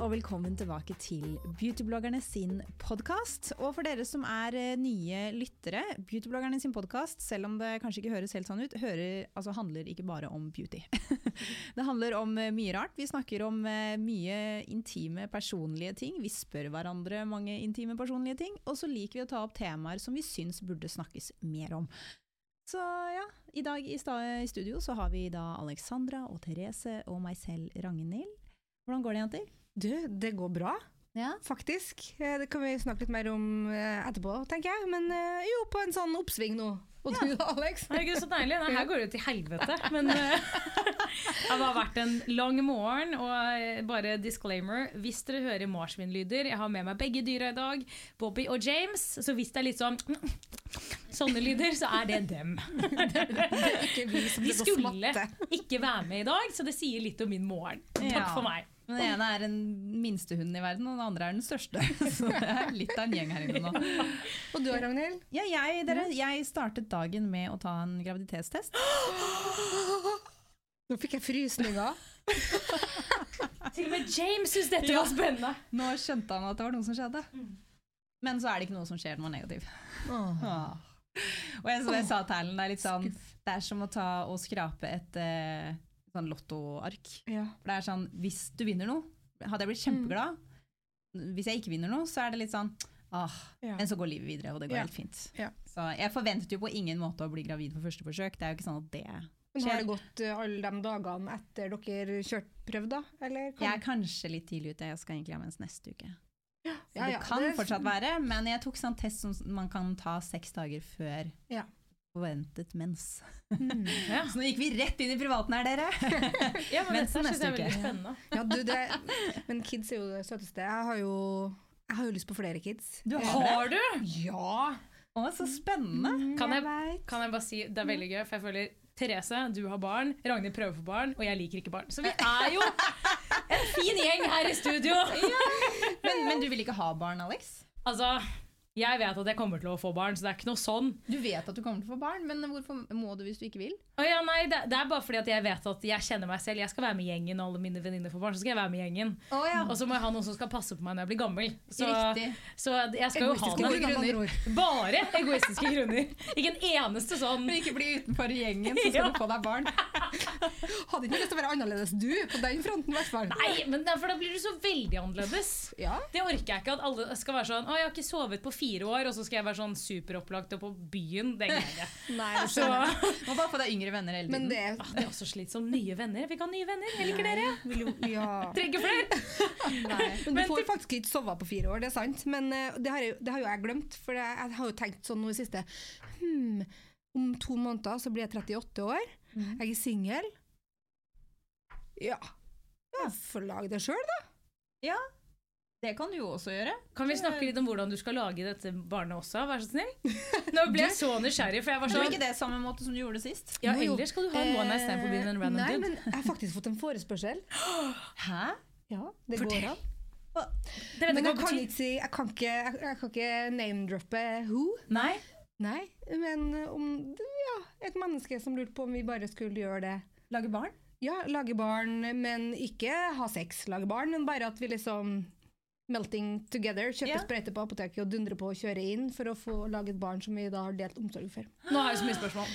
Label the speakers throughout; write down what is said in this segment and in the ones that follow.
Speaker 1: Og velkommen tilbake til Beautybloggerne sin podkast. Og for dere som er eh, nye lyttere, Beautybloggerne sin podkast, selv om det kanskje ikke høres helt sånn ut, hører, altså, handler ikke bare om beauty. det handler om eh, mye rart. Vi snakker om eh, mye intime, personlige ting. Vi spør hverandre mange intime, personlige ting. Og så liker vi å ta opp temaer som vi syns burde snakkes mer om. Så ja, i dag i, studio så har vi da Alexandra og Therese og meg selv, Ragnhild. Hvordan går det, jenter?
Speaker 2: Du, det går bra,
Speaker 1: Ja.
Speaker 2: faktisk. Eh, Det kan vi snakke litt mer om eh, etterpå, tenker jeg. Men eh, jo, på en sånn oppsving nå. Og du da, Alex?
Speaker 3: Herregud, så deilig. Det her går det jo til helvete. Men det har vært en lang morgen. Og bare disclaimer, hvis dere hører marsvinlyder Jeg har med meg begge dyra i dag, Bobby og James. Så hvis det er litt sånn sånne lyder, så er det dem.
Speaker 2: Ikke vi som
Speaker 3: De skulle ikke være med i dag, så det sier litt om min morgen. Takk for meg.
Speaker 1: Men Den ene er den minste hunden i verden, og den andre er den største. Så det er litt av en gjeng her inne nå.
Speaker 2: Og du, Ragnhild?
Speaker 1: Ja, jeg, dere, jeg startet dagen med å ta en graviditetstest.
Speaker 2: Nå fikk jeg frysninger.
Speaker 3: Til og med James syntes dette var spennende.
Speaker 1: Nå skjønte han at det var noe som skjedde. Men så er det ikke noe som skjer når man er negativ. Ah. Og jeg, som jeg sa til Erlend, det er litt sånn Det er som å ta og skrape et eh, sånn lottoark.
Speaker 2: Ja.
Speaker 1: For det er sånn, Hvis du vinner noe, hadde jeg blitt kjempeglad. Hvis jeg ikke vinner noe, så er det litt sånn ah,
Speaker 2: Ja.
Speaker 1: Men så går livet videre, og det går
Speaker 2: Ja.
Speaker 1: helt fint.
Speaker 2: Ja.
Speaker 1: Så jeg forventet jo på ingen måte å bli gravid på første forsøk. Det er jo ikke sånn at det
Speaker 2: Men har det gått eh, alle de dagene etter dere kjørte prøv, da?
Speaker 1: Jeg er kanskje litt tidlig ute, jeg skal egentlig ha mens neste uke. Ja,
Speaker 2: Ja,
Speaker 1: det kan
Speaker 2: det-
Speaker 1: fortsatt være, men jeg tok sånn test som man kan ta seks dager før
Speaker 2: Ja.
Speaker 1: Forventet mens.
Speaker 2: Mm.
Speaker 3: Ja.
Speaker 1: Så nå gikk vi rett inn i privaten her, dere!
Speaker 3: Ja, men Mensen
Speaker 1: neste
Speaker 3: er
Speaker 1: uke.
Speaker 3: spennende.
Speaker 2: Ja, du, det, men kids er jo det søteste. Jeg har jo, jeg har jo lyst på flere kids.
Speaker 1: Du
Speaker 3: Har du?
Speaker 2: Ja!
Speaker 1: Å, så spennende!
Speaker 3: Kan jeg, kan jeg bare si, det er veldig gøy, for jeg føler Therese, du har barn, Ragnhild prøver for barn, og jeg liker ikke barn. Så vi er jo en fin gjeng her i studio!
Speaker 1: Men, men du vil ikke ha barn, Alex?
Speaker 3: Altså, jeg vet at jeg kommer til å få barn, så det er ikke noe sånn.
Speaker 1: Du vet at du kommer til å få barn, men hvorfor må du hvis du ikke vil?
Speaker 3: Å ja, nei, det, det er bare fordi at jeg vet at jeg kjenner meg selv. Jeg skal være med gjengen, og alle mine venninner får barn, så skal jeg være med gjengen.
Speaker 1: Å ja.
Speaker 3: Og så må jeg ha noen som skal passe på meg når jeg blir gammel. Så, så jeg skal jo ha
Speaker 2: Egoistiske
Speaker 3: noen
Speaker 2: grunner.
Speaker 3: Bare egoistiske grunner. Ikke en eneste sånn
Speaker 1: Men ikke bli utenfor gjengen, så skal
Speaker 3: Ja.
Speaker 1: du få deg barn.
Speaker 2: Hadde ikke lyst til å være annerledes du, på den fronten i hvert fall.
Speaker 3: Nei, men da blir du så veldig annerledes.
Speaker 2: Ja.
Speaker 3: Det orker jeg ikke. At alle skal være sånn Å, jeg har ikke sovet på fire år, og så skal jeg være sånn superopplagt og på byen. Det greier jeg ikke.
Speaker 2: Nei, det
Speaker 3: Så.
Speaker 1: Må bare få deg yngre venner hele tiden.
Speaker 2: Det
Speaker 3: ah, det er også slitsomt. Nye venner. Vi kan ha nye venner. Jeg liker dere.
Speaker 2: jo Ja.
Speaker 3: Trenger flere.
Speaker 2: Nei. Men du får faktisk ikke sove på fire år, det er sant. Men uh, det har, jeg, det har jo jeg glemt, for jeg, jeg har jo tenkt sånn nå i siste hmm, Om to måneder så blir jeg 38 år.
Speaker 3: Mm.
Speaker 2: Jeg er singel. Ja. ja Får lage det sjøl, da.
Speaker 1: Det kan du jo også gjøre.
Speaker 3: Kan vi snakke litt om hvordan du skal lage dette barnet også? Vær så snill. Nå ble jeg så nysgjerrig, for jeg var
Speaker 1: Gjorde
Speaker 3: sånn
Speaker 1: ikke det samme måte som du gjorde sist?
Speaker 3: Ja,
Speaker 2: jo.
Speaker 3: ellers skal du ha en one night stand forbi en random
Speaker 2: Nei,
Speaker 3: dude.
Speaker 2: men jeg har faktisk fått en forespørsel.
Speaker 1: Hæ?
Speaker 2: Ja, det
Speaker 3: Fortell.
Speaker 2: går an.
Speaker 3: Det vet
Speaker 2: Men
Speaker 3: jeg
Speaker 2: kan ikke si Jeg kan ikke, jeg, jeg kan ikke name-droppe who.
Speaker 3: Nei?
Speaker 2: Nei, men om ja, et menneske som lurte på om vi bare skulle gjøre det.
Speaker 1: Lage barn?
Speaker 2: Ja, lage barn, men ikke ha sex, lage barn, men bare at vi liksom melting together, kjøpe
Speaker 1: yeah.
Speaker 2: sprøyte på apoteket og dundre på og kjøre inn for å få lage et barn som vi da har delt omsorg for.
Speaker 3: Nå har jeg så mye spørsmål.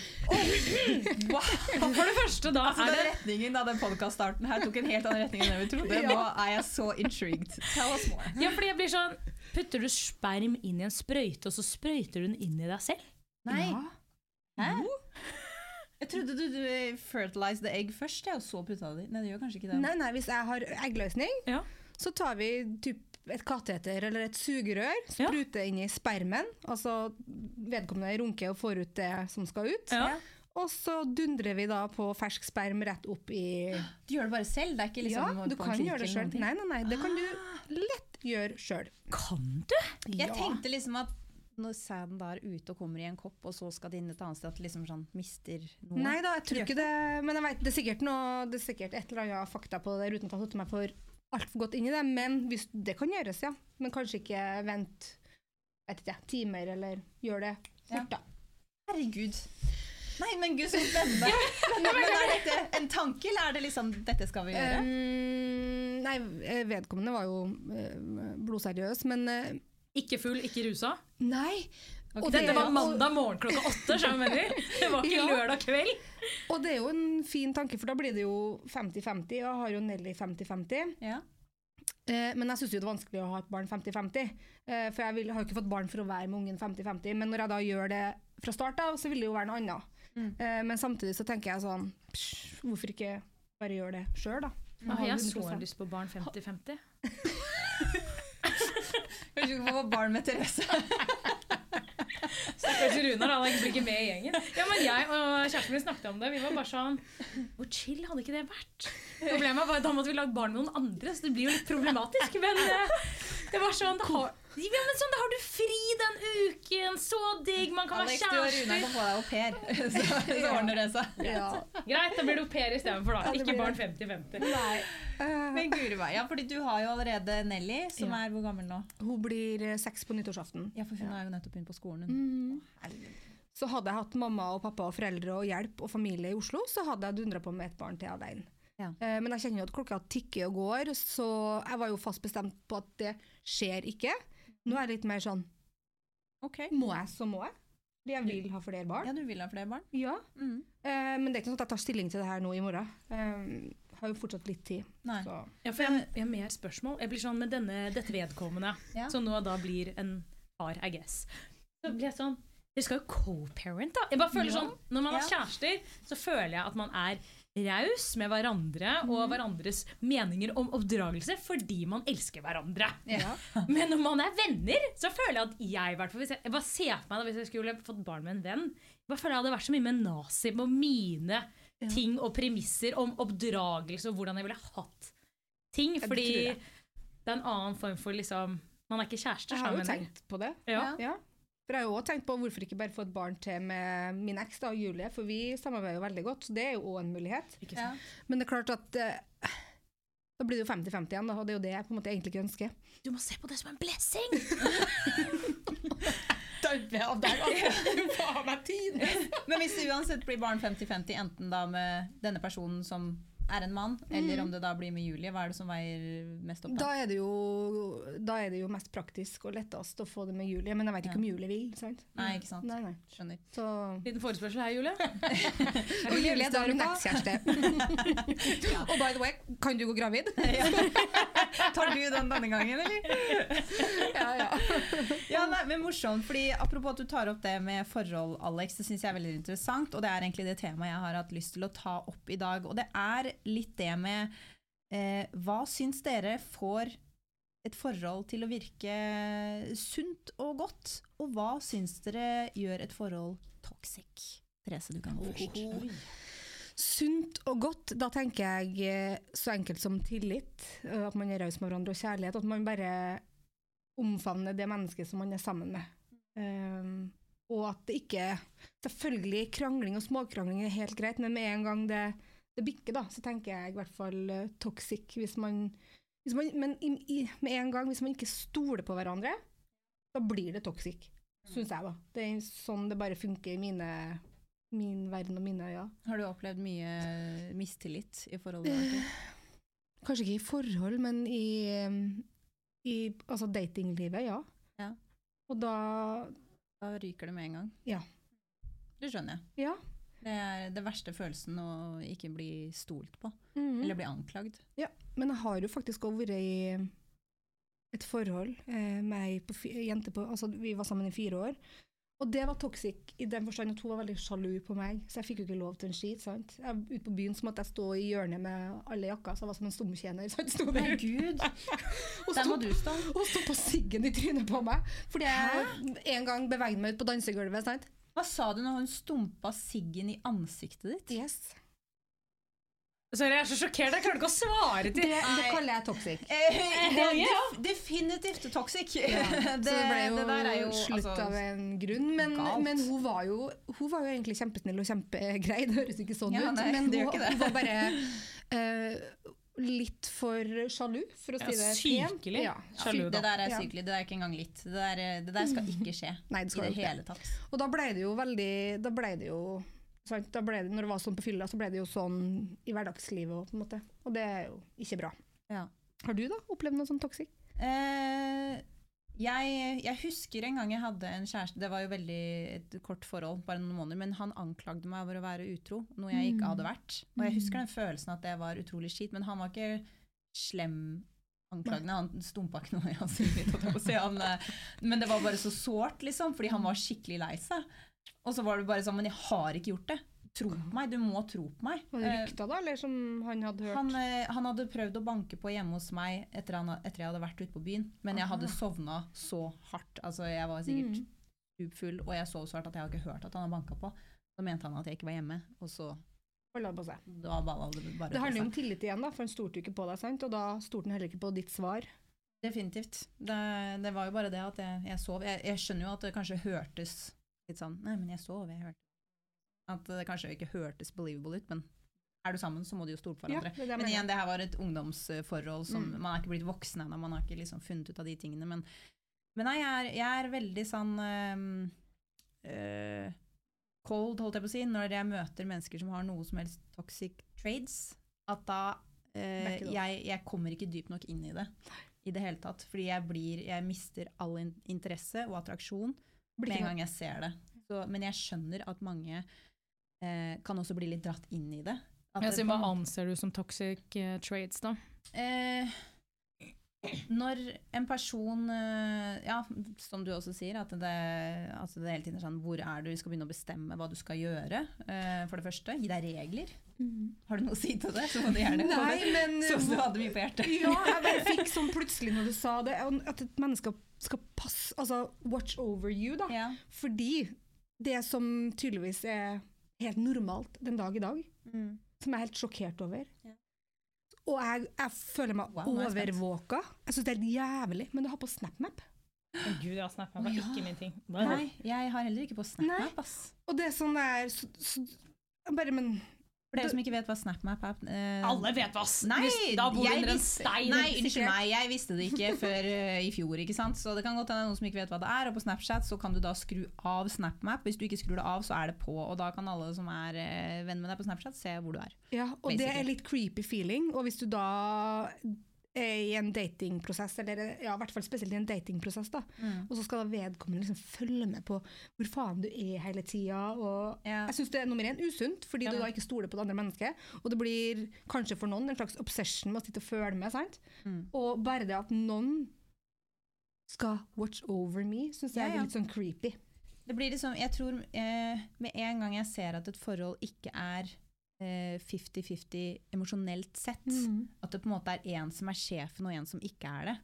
Speaker 3: For det første, da
Speaker 1: Altså,
Speaker 3: er det
Speaker 1: retningen da den podcaststarten her tok en helt annen retning enn det vi trodde. Nå er jeg så intrigued. Tell us more.
Speaker 3: Ja, fordi jeg blir sånn Putter du sperm inn i en sprøyte, og så sprøyter du den inn i deg selv?
Speaker 1: Nei.
Speaker 2: Ja.
Speaker 1: Hæ? Jeg trodde du, du fertilized the egg først, ja, og så putta det i. Nei, det gjør kanskje ikke det.
Speaker 2: Nei, nei, hvis jeg har eggløsning,
Speaker 3: Ja.
Speaker 2: så tar vi typ et kateter eller et sugerør,
Speaker 3: Ja.
Speaker 2: inn i spermen, altså vedkommende runker og får ut det som skal ut.
Speaker 3: Ja.
Speaker 2: Og så dundrer vi da på fersk sperm rett opp i
Speaker 1: Du gjør det bare selv? Det er ikke
Speaker 2: Ja,
Speaker 1: liksom
Speaker 2: du kan gjøre det sjøl. Nei, nei, nei, det kan du lett gjøre sjøl.
Speaker 3: Kan du?
Speaker 1: Jeg tenkte liksom at når sæden da er ute og kommer i en kopp, og så skal det inn et annet sted, at det liksom sånn mister noe.
Speaker 2: Nei da, jeg tror ikke det, men jeg vet, det er sikkert noe, det er sikkert et eller annet fakta på det der, uten at jeg har satt meg for altfor godt inn i det. Men hvis, det kan gjøres, ja. Men kanskje ikke vent vet ikke, timer, eller gjør det fort, da.
Speaker 1: Herregud. Nei, men gud, så spennende. men, men er dette en tanke, eller er det liksom dette skal vi gjøre?
Speaker 2: Um, nei, eh, vedkommende var jo eh, blodseriøs, men uh,
Speaker 3: Ikke full, ikke rusa?
Speaker 2: Nei. Og
Speaker 3: Dette
Speaker 2: det-
Speaker 3: var mandag morgen klokka åtte, skjønner du jeg? Det var ikke lørdag kveld.
Speaker 2: Og det er jo en fin tanke, for da blir det jo 50-50, og jeg har jo Nelly 50-50.
Speaker 1: Ja.
Speaker 2: Eh, men jeg syns det er vanskelig å ha et barn 50-50. Eh, for jeg vil, har jo ikke fått barn for å være med ungen 50-50, men når jeg da gjør det fra start av, så vil det jo være noe annet.
Speaker 1: Mm.
Speaker 2: Eh, men samtidig så tenker jeg sånn psh, Hvorfor ikke bare gjøre det sjøl, da?
Speaker 3: Nå har jeg så
Speaker 2: 100%.
Speaker 3: lyst på barn 50-50.
Speaker 1: Kanskje du får få barn med Therese.
Speaker 3: Stakkars Runar, han blir ikke med i gjengen. Ja, men Jeg og kjæresten min snakket om det. Vi var bare sånn Hvor chill hadde ikke det vært? Problemet var at Da måtte vi lage barn med noen andre, så det blir jo litt problematisk. Men eh, det var sånn da har, ja, men sånn, da har du fri den uken! Så digg! Man kan
Speaker 1: Alex,
Speaker 3: være
Speaker 1: du og
Speaker 3: Runar
Speaker 1: kan få deg au pair, så, så ordner det seg.
Speaker 2: Ja.
Speaker 3: Greit, da blir det au pair istedenfor, da.
Speaker 2: Det
Speaker 3: Ikke barn 50-50.
Speaker 2: Eh,
Speaker 1: Men guri meg, ja, fordi du har jo allerede Nelly, som
Speaker 2: Ja.
Speaker 1: er hvor gammel nå?
Speaker 2: hun blir eh, seks på nyttårsaften.
Speaker 1: Ja, for hun har jo nettopp begynt på skolen.
Speaker 2: Mm. Så hadde jeg hatt mamma og pappa og foreldre og hjelp og familie i Oslo, så hadde jeg dundra på med et barn til alene.
Speaker 1: Ja.
Speaker 2: Eh, men jeg kjenner jo at klokka tikker og går, så jeg var jo fast bestemt på at det skjer ikke. Nå er jeg litt mer sånn
Speaker 1: Ok.
Speaker 2: Må jeg, så må jeg. Jeg vil ha flere barn.
Speaker 1: Ja, du vil ha flere barn?
Speaker 2: Ja.
Speaker 1: Mm.
Speaker 2: Eh, men det er ikke sånn at jeg tar stilling til det her nå i morgen. Jeg har jo fortsatt litt tid.
Speaker 1: Nei.
Speaker 2: Så.
Speaker 3: Ja, for jeg, jeg har mer spørsmål. Jeg blir sånn med denne, dette vedkommende,
Speaker 1: Ja.
Speaker 3: som nå da blir en far, I guess. Så blir jeg sånn Dere skal jo co-parent, da. Jeg bare føler
Speaker 1: Ja.
Speaker 3: sånn, Når man har kjærester, så føler jeg at man er raus med hverandre
Speaker 1: Mhm.
Speaker 3: og hverandres meninger om oppdragelse fordi man elsker hverandre.
Speaker 1: Ja.
Speaker 3: Men når man er venner, så føler jeg at jeg i hvert fall hvis jeg, jeg bare ser for meg da, hvis jeg skulle fått barn med en venn Jeg bare føler jeg hadde vært så mye med nazi på mine
Speaker 2: Ja.
Speaker 3: ting og premisser om oppdragelse og hvordan jeg ville hatt ting.
Speaker 2: Ja, det
Speaker 3: Fordi det er en annen form for liksom Man er ikke kjærester
Speaker 2: Jeg har jo tenkt på det.
Speaker 3: Ja.
Speaker 2: Ja. For jeg har jo også tenkt på hvorfor ikke bare få et barn til med min eks, da, Julie, for vi samarbeider jo veldig godt, så det er jo òg en mulighet.
Speaker 3: Ikke
Speaker 1: Ja.
Speaker 2: Men det er klart at uh, da blir det jo 50-50 igjen, da, og det er jo det jeg på en måte egentlig ikke ønsker.
Speaker 3: Du må se på det som en blessing!
Speaker 1: Men hvis det uansett blir barn 50-50, enten da med denne personen som er en mann, eller om det da blir med Julie, hva er det som veier mest opp
Speaker 2: Da
Speaker 1: da?
Speaker 2: er det jo, da er det jo mest praktisk og lettest å få det med Julie, men jeg vet ikke
Speaker 1: Ja.
Speaker 2: om Julie vil. sant?
Speaker 1: Nei, ikke sant.
Speaker 2: Nei, nei.
Speaker 1: Skjønner.
Speaker 2: Så
Speaker 3: Liten forespørsel her, Julie.
Speaker 2: Og Julie, da har du ekskjæreste. Og by the way, kan du gå gravid?
Speaker 1: Tar du den denne gangen, eller?
Speaker 2: ja, ja.
Speaker 1: Ja, nei, men morsomt, fordi Apropos at du tar opp det med forhold, Alex. Det synes jeg er veldig interessant, og det er egentlig det temaet jeg har hatt lyst til å ta opp i dag. Og det er litt det med eh, Hva syns dere får et forhold til å virke sunt og godt? Og hva syns dere gjør et forhold toxic? Therese, du kan gå først.
Speaker 2: Sunt og godt, da tenker jeg eh, så enkelt som tillit. eh, At man er raus med hverandre og kjærlighet. At man bare omfavner det mennesket som man er sammen med. Um, og at det ikke Selvfølgelig, krangling og småkrangling er helt greit, men med en gang det, det bikker, da, så tenker jeg i hvert fall uh, toxic. Hvis man, hvis man, men i, i, med en gang, hvis man ikke stoler på hverandre, da blir det toxic. Syns jeg, da. Det er sånn det bare funker i mine, min verden og mine øyne.
Speaker 1: Har du opplevd mye mistillit i forholdet ditt?
Speaker 2: Kanskje ikke i forhold, men i, i altså datinglivet, ja.
Speaker 1: Ja.
Speaker 2: Og da
Speaker 1: Da ryker det med en gang.
Speaker 2: Ja.
Speaker 1: Det skjønner jeg.
Speaker 2: Ja.
Speaker 1: Det er det verste følelsen å ikke bli stolt på,
Speaker 2: Mm.
Speaker 1: eller bli anklagd.
Speaker 2: ja. Men jeg har jo faktisk òg vært i et forhold eh, med ei jente på Altså, vi var sammen i fire år. Og det var toxic i den forstand at hun var veldig sjalu på meg, så jeg fikk jo ikke lov til en skit. sant? Jeg, ute på byen så måtte jeg stå i hjørnet med alle jakka, så jeg var som en stumtjener. sant? Sto der.
Speaker 1: Herregud,
Speaker 2: Og
Speaker 1: der må du stå.
Speaker 2: Hun sto på siggen i trynet på meg, fordi jeg en gang beveget meg ut på dansegulvet. sant?
Speaker 1: Hva sa du når hun stumpa siggen i ansiktet ditt?
Speaker 2: Yes.
Speaker 3: Sorry, jeg er så sjokkert. Jeg klarer ikke å svare til
Speaker 2: det det kaller jeg toxic.
Speaker 1: Eh, det er
Speaker 3: Ja.
Speaker 1: definitivt toxic.
Speaker 2: Ja,
Speaker 1: det,
Speaker 2: det ble jo,
Speaker 1: det der er jo
Speaker 2: slutt
Speaker 1: altså,
Speaker 2: av en grunn. Men, men hun, var jo, hun var jo egentlig kjempesnill og kjempegrei. Det høres ikke sånn
Speaker 1: Ja,
Speaker 2: ut, men hun, hun var bare eh, litt for sjalu, for å si
Speaker 3: Ja,
Speaker 2: det
Speaker 3: sykelig
Speaker 2: Ja.
Speaker 3: sjalu,
Speaker 1: Det der er sykelig. Det er ikke engang litt. Det der, det der skal ikke skje
Speaker 2: Nei, det
Speaker 1: i det
Speaker 2: ikke.
Speaker 1: hele tatt.
Speaker 2: Og da ble det jo veldig Da ble det jo sant? Da ble det, Når det var sånn på fylla, så ble det jo sånn i hverdagslivet òg, på en måte. Og det er jo ikke bra.
Speaker 1: Ja.
Speaker 2: Har du da opplevd noe sånn toxic?
Speaker 1: Eh, jeg, jeg husker en gang jeg hadde en kjæreste Det var jo veldig et kort forhold, bare noen måneder, men han anklagde meg for å være utro, noe jeg ikke hadde vært. Og jeg husker den følelsen at det var utrolig skit, men han var ikke slem anklagende. Han stumpa ikke noe i ansiktet eh, men det var bare så sårt, liksom, fordi han var skikkelig lei seg. Og så var det bare sånn Men jeg har ikke gjort det. Tro på meg. Du må tro på meg.
Speaker 2: Var det
Speaker 1: Eh,
Speaker 2: da, eller som han hadde hørt?
Speaker 1: han, eh, han hadde prøvd å banke på hjemme hos meg etter, han, etter jeg hadde vært ute på byen, men jeg hadde sovna så hardt. Altså, jeg var sikkert
Speaker 2: Mm.
Speaker 1: og jeg sov så hardt at jeg har ikke hørt at han har banka på. Så mente han at jeg ikke var hjemme, og så
Speaker 2: han på seg.
Speaker 1: det bare
Speaker 2: Det handler jo om tillit igjen, da, for han stolte jo ikke på deg, sant? og da stolte han heller ikke på ditt svar.
Speaker 1: Definitivt. Det, det var jo bare det at jeg, jeg sov. Jeg, jeg skjønner jo at det kanskje hørtes litt sånn Nei, men jeg sov, jeg hørte At det kanskje ikke hørtes believable ut, men er du sammen, så må du jo stole på hverandre.
Speaker 2: er det
Speaker 1: Men igjen, det her var et ungdomsforhold som
Speaker 2: Mm.
Speaker 1: Man er ikke blitt voksen ennå, man har ikke liksom funnet ut av de tingene. Men, men nei, jeg er, jeg er veldig sånn eh, cold, holdt jeg på å si, når jeg møter mennesker som har noe som helst toxic trades. At da
Speaker 2: up.
Speaker 1: jeg, jeg kommer ikke dypt nok inn i det i det hele tatt. Fordi jeg, blir, jeg mister all interesse og attraksjon med en gang jeg ser det. Så, men jeg skjønner at mange eh, kan også bli litt dratt inn i det. At
Speaker 3: Jeg
Speaker 1: det
Speaker 3: hva anser du som toxic eh, trades, da?
Speaker 1: Eh, når en person eh, Ja, som du også sier, at det, altså det hele tiden er sånn Hvor er du? Vi skal begynne å bestemme hva du skal gjøre. eh, for det første. Gi deg regler. Har du noe å si til det? Så må du gjerne komme.
Speaker 2: Nei, men
Speaker 1: som du hadde mye på hjertet.
Speaker 2: Ja, jeg bare fikk sånn plutselig når du sa det, at et menneske skal passe Altså watch over you, da.
Speaker 1: Ja.
Speaker 2: Fordi det som tydeligvis er helt normalt den dag i dag,
Speaker 1: Mm.
Speaker 2: som jeg er helt sjokkert over
Speaker 1: Ja.
Speaker 2: Og jeg, jeg føler meg
Speaker 1: Wow, er jeg
Speaker 2: overvåka. Jeg syns det er helt jævlig. Men du har på SnapMap.
Speaker 3: Å gud, ja, SnapMap det
Speaker 1: er ja.
Speaker 3: ikke min ting.
Speaker 1: Nei, jeg har heller ikke på SnapMap. ass.
Speaker 2: Og det er sånn der så, så, Bare, men
Speaker 1: For dere som ikke vet hva SnapMap er eh,
Speaker 3: Alle vet hva
Speaker 1: Nei,
Speaker 3: Da bor
Speaker 1: jeg visste-. Nei, unnskyld meg, jeg visste det ikke før uh, i fjor. ikke sant? Så det kan godt hende noen som ikke vet hva det er. Og på Snapchat så kan du da skru av SnapMap. Hvis du ikke skrur det av, så er det på. Og da kan alle som er uh, venn med deg på Snapchat, se hvor du er.
Speaker 2: Ja, og det
Speaker 1: Basically.
Speaker 2: er litt creepy feeling. Og hvis du da i en datingprosess, eller ja, i hvert fall spesielt i en datingprosess, da,
Speaker 1: Mm.
Speaker 2: og så skal da vedkommende liksom følge med på hvor faen du er hele tida. Og
Speaker 1: Ja.
Speaker 2: jeg syns det er nummer én usunt, fordi
Speaker 3: Ja.
Speaker 2: du da ikke stoler på det andre mennesket. Og det blir kanskje for noen en slags obsession med å sitte og følge med. sant?
Speaker 1: Mm.
Speaker 2: Og bare det at noen skal watch over me, syns jeg er litt sånn creepy.
Speaker 1: Det blir liksom, jeg tror eh, Med en gang jeg ser at et forhold ikke er eh, 50-50 emosjonelt sett,
Speaker 2: Mm.
Speaker 1: at det på en måte er en som er sjefen og en som ikke er det,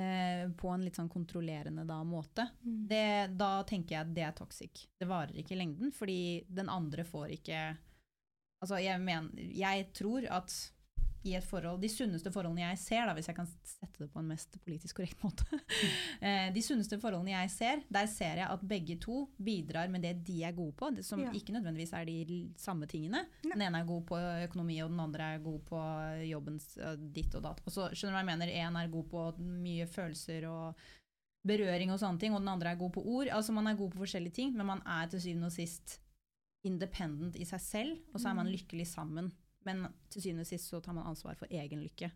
Speaker 1: eh, på en litt sånn kontrollerende da, måte,
Speaker 2: Mm.
Speaker 1: det, da tenker jeg at det er toxic. Det varer ikke i lengden, fordi den andre får ikke Altså, jeg, mener, jeg tror at i et forhold De sunneste forholdene jeg ser, da, hvis jeg kan sette det på en mest politisk korrekt måte eh, De sunneste forholdene jeg ser, der ser jeg at begge to bidrar med det de er gode på, som
Speaker 2: Ja.
Speaker 1: ikke nødvendigvis er de samme tingene.
Speaker 2: Ne.
Speaker 1: Den ene er god på økonomi, og den andre er god på jobbens eh, ditt og datt. Og så skjønner du hva jeg mener, En er god på mye følelser og berøring og sånne ting, og den andre er god på ord. Altså Man er god på forskjellige ting, men man er til syvende og sist independent i seg selv, og så er man lykkelig sammen. Men til syvende og sist så tar man ansvar for egen lykke.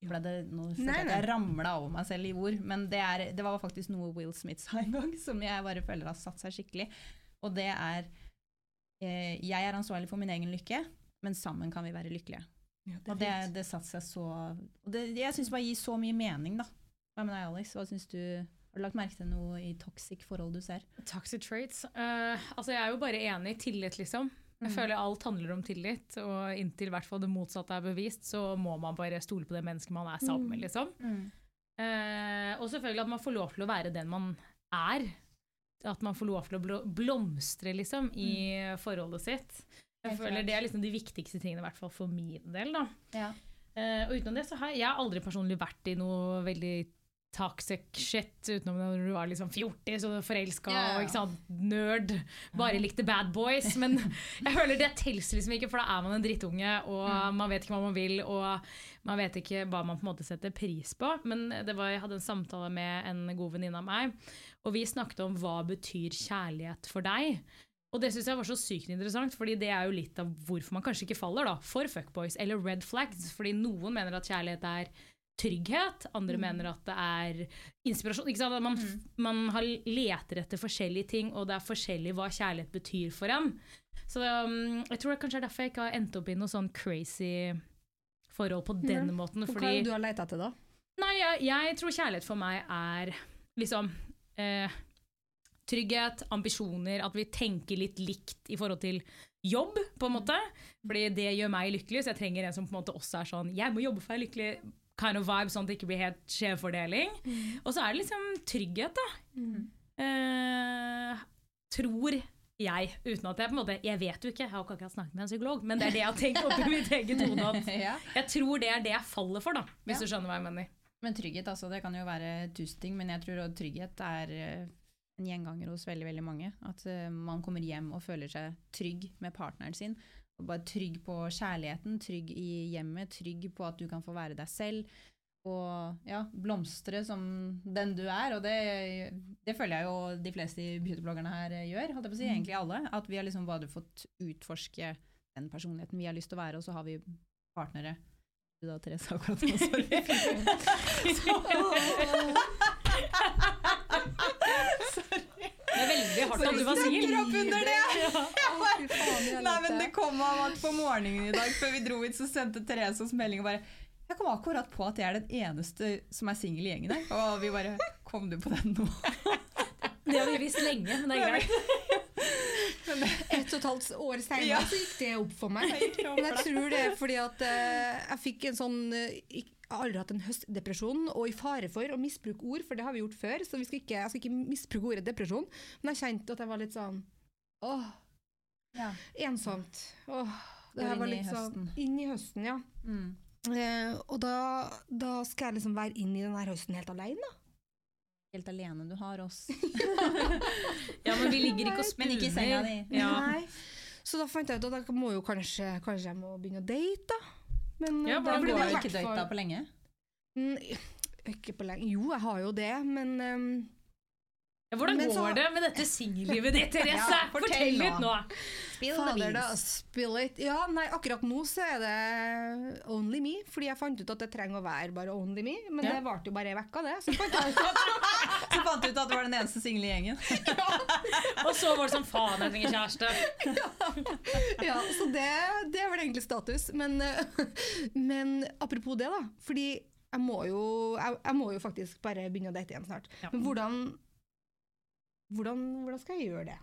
Speaker 1: Ble det, nå følte jeg at jeg ramla over meg selv i ord, men det, er, det var faktisk noe Will Smith sa en gang, som jeg bare føler har satt seg skikkelig. Og det er eh, Jeg er ansvarlig for min egen lykke, men sammen kan vi være lykkelige. Og det, det satte seg så det, Jeg syns bare gir så mye mening, da. Hva med deg, Alex? Hva synes du Har du lagt merke til noe i toxic forhold du ser?
Speaker 3: Toxic traits. Uh, altså, jeg er jo bare enig. i Tillit, liksom. Jeg
Speaker 1: Mm.
Speaker 3: føler alt handler om tillit, og inntil hvert fall det motsatte er bevist, så må man bare stole på det mennesket man er sammen med, liksom. Eh, og selvfølgelig at man får lov til å være den man er. At man får lov til å blo- blomstre, liksom, i forholdet sitt. Jeg
Speaker 1: Helt
Speaker 3: føler
Speaker 1: klart.
Speaker 3: Det er liksom de viktigste tingene, i hvert fall for min del. da.
Speaker 1: Ja.
Speaker 3: Uh, og utenom det så har jeg, jeg har aldri personlig vært i noe veldig toxic shit, utenom når du var liksom 40 og forelska
Speaker 1: ja.
Speaker 3: og ikke sant, nerd. Bare likte bad boys. Men jeg føler det telles liksom ikke, for da er man en drittunge, og
Speaker 1: Mm.
Speaker 3: man vet ikke hva man vil, og man vet ikke hva man på en måte setter pris på. Men det var, jeg hadde en samtale med en god venninne av meg, og vi snakket om hva betyr kjærlighet for deg. Og det syns jeg var så sykt interessant, fordi det er jo litt av hvorfor man kanskje ikke faller da, for fuckboys eller red flags. Fordi noen mener at kjærlighet er trygghet, andre mener at det er inspirasjon. Man, man har leter etter forskjellige ting, og det er forskjellig hva kjærlighet betyr for en. Så um, jeg tror det kanskje er derfor jeg ikke har endt opp i noe sånn crazy forhold på den måten.
Speaker 2: Hva er det du har leita etter, da?
Speaker 3: Nei, jeg, jeg tror kjærlighet for meg er liksom eh, trygghet, ambisjoner, at vi tenker litt likt i forhold til jobb, på en måte. Fordi det gjør meg lykkelig, så jeg trenger en som på en måte også er sånn Jeg må jobbe for å være lykkelig. Kind of vibe, sånn at det ikke blir helt skjevfordeling. Og så er det liksom trygghet, da. Eh, tror jeg, uten at jeg på en måte Jeg vet jo ikke, jeg har ikke akkurat snakket med en psykolog, men det er det jeg har tenkt oppi mitt eget hode. Jeg tror det er det jeg faller for, da, hvis
Speaker 1: Ja.
Speaker 3: du skjønner hva jeg mener.
Speaker 1: Men trygghet, altså, det kan jo være tusen ting, men jeg tror trygghet er eh, en gjenganger hos veldig, veldig mange. At eh, man kommer hjem og føler seg trygg med partneren sin. Bare trygg på kjærligheten, trygg i hjemmet, trygg på at du kan få være deg selv. Og ja, blomstre som den du er. Og det, det føler jeg jo de fleste beautybloggerne her gjør. Holdt jeg på å si, Egentlig alle. At vi har liksom bare fått utforske den personligheten vi har lyst til å være, og så har vi partnere. Du da, Therese, akkurat nå. Sorry.
Speaker 3: Det veldig hardt at du var singel.
Speaker 1: Opp under det!
Speaker 2: Fy faen,
Speaker 1: Nei, men det kom av at på morgenen i dag, før vi dro hit, så sendte Therese oss melding og bare Jeg kom akkurat på at jeg er den eneste som er singel i gjengen her. Og vi bare Kom du på den nå?
Speaker 3: Det har vi visst lenge, men det er greit.
Speaker 2: Et og et halvt år senere
Speaker 1: Ja.
Speaker 2: så gikk det opp for meg. Men jeg tror det er fordi at eh, jeg fikk en sånn eh, Jeg har aldri hatt en høstdepresjon, og i fare for å misbruke ord, for det har vi gjort før, så vi skal ikke, jeg skal ikke misbruke ordet depresjon. Men jeg kjente at jeg var litt sånn åh,
Speaker 1: Ja.
Speaker 2: ensomt. Åh, det her var litt. Sånn, inn i høsten, ja.
Speaker 1: Mm.
Speaker 2: Eh, og da, da skal jeg liksom være inn i den her høsten helt alene.
Speaker 1: Helt alene. Du har oss.
Speaker 3: Ja, men vi ligger ikke og.
Speaker 1: Men ikke i senga di.
Speaker 3: Ja.
Speaker 2: Nei. Så da fant jeg ut at jeg må jo kanskje, kanskje jeg må begynne å date, da. Men
Speaker 3: Ja,
Speaker 2: eh, da
Speaker 1: Du
Speaker 2: blir det
Speaker 1: ikke data på lenge.
Speaker 2: Mm, Ikke på lenge. Jo, jeg har jo det, men um,
Speaker 3: Ja, hvordan
Speaker 2: Men
Speaker 3: går
Speaker 2: så-
Speaker 3: det med dette singellivet ditt, Therese?
Speaker 1: Ja, fortell
Speaker 3: fortell
Speaker 1: nå.
Speaker 3: litt nå.
Speaker 1: Spill the
Speaker 2: Fader, da. Spill it. Ja, nei, akkurat nå så er det only me, fordi jeg fant ut at det trenger å være bare only me. Men
Speaker 3: Ja.
Speaker 2: det varte jo bare ei uke, det. Så fant jeg ut at
Speaker 1: Så fant ut at du var den eneste single i gjengen.
Speaker 3: Og så var det sånn faen, jeg trenger kjæreste.
Speaker 2: Ja, så det, det er vel egentlig status. Men, men apropos det, da. Fordi jeg må jo, jeg, jeg må jo faktisk bare begynne å date igjen snart.
Speaker 3: Ja.
Speaker 2: Men hvordan, hvordan, hvordan skal jeg gjøre det?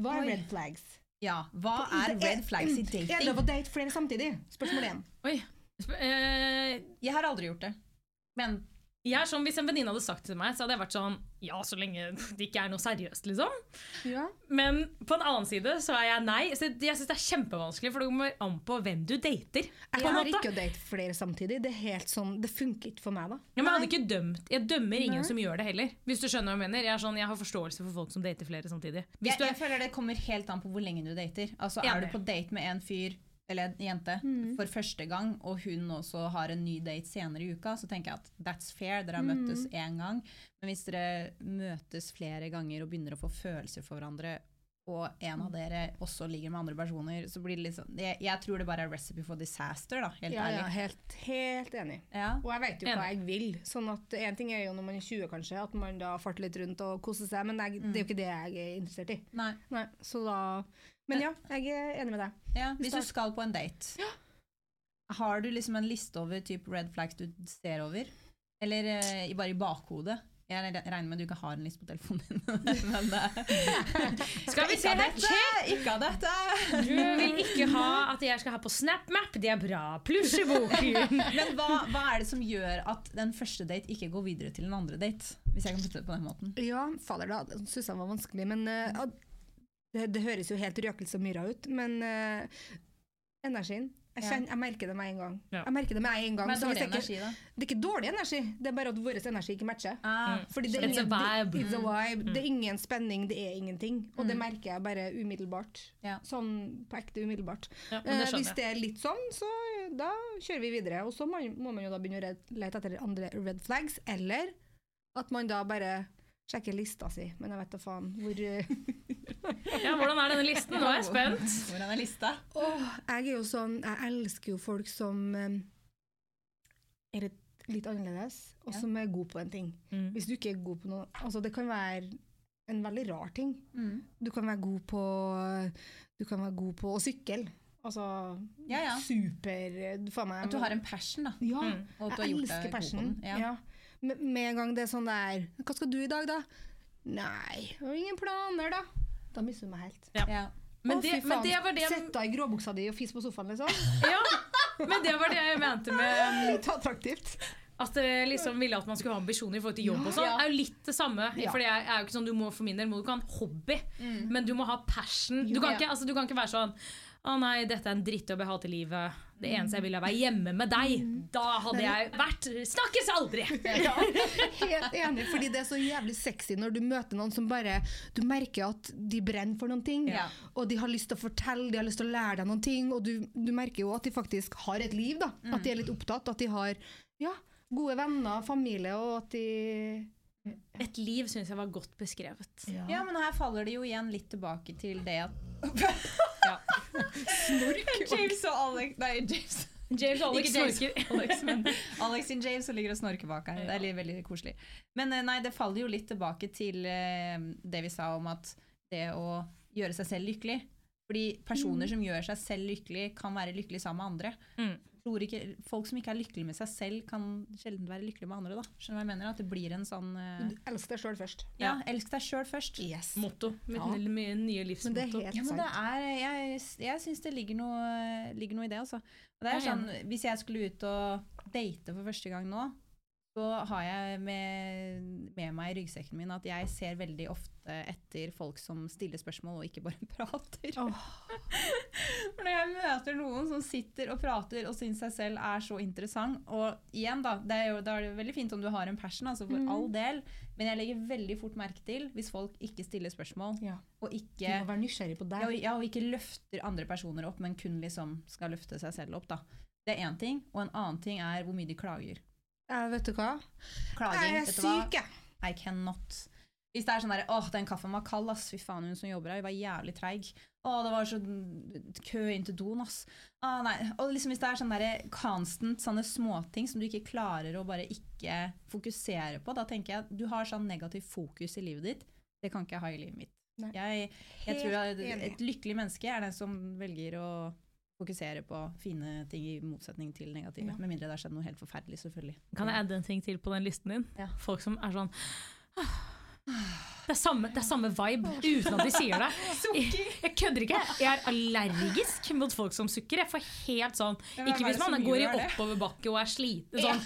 Speaker 2: Hva er
Speaker 1: Oi.
Speaker 2: red flags?
Speaker 1: Ja, Hva er red flags i
Speaker 2: Er det
Speaker 1: dating?
Speaker 2: lov å date flere samtidig? Spørsmål én.
Speaker 3: Oi. Sp- eh,
Speaker 1: Jeg har aldri gjort det. Men
Speaker 3: jeg er sånn, Hvis en venninne hadde sagt det til meg, så hadde jeg vært sånn Ja, så lenge det ikke er noe seriøst, liksom.
Speaker 2: Ja.
Speaker 3: Men på en annen side så er jeg nei. Så jeg syns det er kjempevanskelig, for det kommer an på hvem du dater.
Speaker 2: Jeg
Speaker 3: har
Speaker 2: klarer ikke å date flere samtidig. Det er helt sånn, det funker ikke for meg, da.
Speaker 3: Ja, men jeg hadde ikke dømt Jeg dømmer ingen
Speaker 2: Nei.
Speaker 3: som gjør det heller. Hvis du skjønner hva jeg mener. Jeg, er sånn, jeg har forståelse for folk som dater flere samtidig. Hvis
Speaker 1: jeg,
Speaker 3: du er,
Speaker 1: jeg føler det kommer helt an på hvor lenge du dater. Altså Er du på date med en fyr eller en jente for første gang, og hun også har en ny date senere i uka, så tenker jeg at that's fair. Dere har møttes én gang. Men hvis dere møtes flere ganger og begynner å få følelser for hverandre, og en av dere også ligger med andre personer, så blir det litt sånn Jeg, jeg tror det bare er recipe for disaster, da. Helt
Speaker 2: Ja, ja, helt, helt enig.
Speaker 1: Ja.
Speaker 2: Og jeg vet jo hva jeg vil. Sånn at En ting er jo når man er 20, kanskje, at man da farter litt rundt og koser seg, men jeg, det er jo ikke det jeg er interessert i.
Speaker 1: Nei.
Speaker 2: Nei, så da Men ja, jeg er enig med deg.
Speaker 1: Ja, hvis du skal på en date, ja. har du liksom en liste over type red flags du ser over? Eller eh, bare i bakhodet? Jeg regner med du ikke har en liste på telefonen din. Men, eh,
Speaker 3: Skal vi se her,
Speaker 1: dette! Ikke av dette!
Speaker 3: Du vil ikke ha at jeg skal ha på SnapMap, det er bra. Plysjeboken.
Speaker 1: Men hva, hva er det som gjør at den første date ikke går videre til en andre date? Hvis jeg kan putte det på den måten.
Speaker 2: Ja, fader da, det synes jeg var vanskelig, men uh, det, det høres jo helt røkelse og myra ut, men uh, energien, jeg, kjenner, jeg merker det med en gang.
Speaker 3: Ja.
Speaker 2: Jeg merker det med en gang.
Speaker 1: Men dårlig energi, da?
Speaker 2: Det er ikke dårlig energi, det er bare at vår energi ikke matcher.
Speaker 1: Ah,
Speaker 2: Fordi det er
Speaker 3: It's a
Speaker 2: ingen,
Speaker 3: vibe.
Speaker 2: Det, it's a vibe. Det er ingen spenning, det er ingenting. Og det
Speaker 1: Mm.
Speaker 2: merker jeg bare umiddelbart.
Speaker 1: Ja.
Speaker 2: Sånn på ekte umiddelbart.
Speaker 3: Ja, men det
Speaker 2: Eh, hvis det er litt sånn, så eh, da kjører vi videre. Og så må, må man jo da begynne å lete etter andre red flags, eller at man da bare sjekker lista si. Men jeg vet da faen hvor eh,
Speaker 3: Ja, hvordan er denne listen? Nå er jeg spent.
Speaker 1: Hvordan er lista?
Speaker 2: Åh, jeg er jo sånn Jeg elsker jo folk som eh, er litt, annerledes, og som er god på en ting.
Speaker 3: Mm.
Speaker 2: Hvis du ikke er god på noe Altså, det kan være en veldig rar ting.
Speaker 1: Mm.
Speaker 2: Du kan være god på Du kan være god på å sykle. Altså
Speaker 1: Ja, ja.
Speaker 2: super du meg
Speaker 1: At du har en passion, da.
Speaker 2: Ja,
Speaker 3: Mm.
Speaker 1: Og at du har
Speaker 2: jeg
Speaker 1: gjort
Speaker 2: elsker
Speaker 1: god på
Speaker 2: passion.
Speaker 1: den. Ja.
Speaker 2: Ja. Med, med en gang det er sånn der Hva skal du i dag, da? Nei, jeg har ingen planer, da. Da mister du meg helt.
Speaker 1: Ja.
Speaker 3: Men
Speaker 2: Å,
Speaker 3: det, men det var det
Speaker 2: Sett deg i gråbuksa di og fis på sofaen, liksom.
Speaker 3: Ja, men det var det jeg mente med
Speaker 2: Litt attraktivt.
Speaker 3: at dere liksom ville at man skulle ha ambisjoner i forhold til jobb og sånn.
Speaker 1: Ja.
Speaker 3: er jo litt det samme.
Speaker 2: Ja.
Speaker 3: For det er jo ikke sånn, du må for min del må du ikke ha en hobby,
Speaker 1: Mm.
Speaker 3: men du må ha passion. Du kan,
Speaker 1: Ja.
Speaker 3: ikke, altså, du kan ikke være sånn å nei, dette er en drittjobb jeg har til livet. Det eneste jeg vil er å være hjemme med deg. Da hadde jeg vært Snakkes aldri!
Speaker 2: Ja, helt enig, fordi det er så jævlig sexy når du møter noen som bare Du merker at de brenner for noen ting,
Speaker 1: Ja.
Speaker 2: og de har lyst til å fortelle, de har lyst til å lære deg noen ting, og du, du merker jo at de faktisk har et liv, da. At de er litt opptatt, at de har ja, gode venner, familie, og at de
Speaker 3: Et liv syns jeg var godt beskrevet.
Speaker 1: ja, men her faller det jo igjen litt tilbake til det at
Speaker 3: Ja.
Speaker 1: James og Alex Nei, James.
Speaker 3: James og Alex
Speaker 1: James
Speaker 3: snorker.
Speaker 1: Alex, men Alex og James ligger og snorker bak her. Det er veldig koselig. Men eh, nei, det faller jo litt tilbake til eh, det vi sa om at det å gjøre seg selv lykkelig. Fordi personer som gjør seg selv lykkelig, kan være lykkelig sammen med andre.
Speaker 3: Mm.
Speaker 1: Tror ikke, folk som ikke er lykkelige med seg selv, kan sjelden være lykkelige med andre. da. Skjønner du hva jeg mener? At det blir en sånn
Speaker 2: uh... Elsk deg sjøl først.
Speaker 1: Ja, elsk deg sjøl først.
Speaker 2: Yes.
Speaker 3: Motto. Mitt
Speaker 2: Ja.
Speaker 3: nye- nye
Speaker 2: Men det er
Speaker 3: livsmotto.
Speaker 2: helt
Speaker 1: Ja, men det er, jeg jeg syns det ligger noe, ligger noe i det. Altså. Det er sånn, hvis jeg skulle ut og date for første gang nå, så har jeg med, med meg i ryggsekken min at jeg ser veldig ofte etter folk som stiller spørsmål og ikke bare prater.
Speaker 2: Oh.
Speaker 1: For når jeg møter noen som sitter og prater og syns seg selv er så interessant Og igjen, da, det er jo, det er veldig fint om du har en passion, altså for
Speaker 2: mm.
Speaker 1: all del, men jeg legger veldig fort merke til hvis folk ikke stiller spørsmål,
Speaker 2: Ja.
Speaker 1: og
Speaker 2: Du
Speaker 1: ikke
Speaker 2: må være nysgjerrig på
Speaker 1: ja,
Speaker 2: deg.
Speaker 1: og, ja, og ikke løfter andre personer opp, men kun liksom skal løfte seg selv opp. da. Det er én ting, og en annen ting er hvor mye de klager.
Speaker 2: Ja, vet du hva?
Speaker 1: Klaging,
Speaker 2: Jeg er
Speaker 1: vet du hva?
Speaker 2: syk, jeg.
Speaker 1: I cannot. Hvis det er sånn der, åh, den kaffen var kald, ass. Fy faen, hun som jobber her, hun var jævlig treig. Åh, det var så kø inn til doen, ass. Åh, nei. Og liksom hvis det er sånn der constant sånne småting som du ikke klarer å bare ikke fokusere på, da tenker jeg at du har sånn negativ fokus i livet ditt. Det kan ikke jeg ha i livet mitt. Jeg, jeg tror at et lykkelig menneske er den som velger å fokusere på fine ting i motsetning til negative.
Speaker 2: Ja.
Speaker 1: Med mindre det har skjedd noe helt forferdelig, selvfølgelig.
Speaker 3: Kan jeg adde en ting til på den listen din?
Speaker 1: Ja.
Speaker 3: Folk som er sånn det er, samme, det er samme vibe, uten at de sier det. Jeg, jeg kødder ikke. Jeg er allergisk mot folk som sukker. Jeg får helt sånn Ikke hvis man går i oppoverbakke og er sliten. Sånn.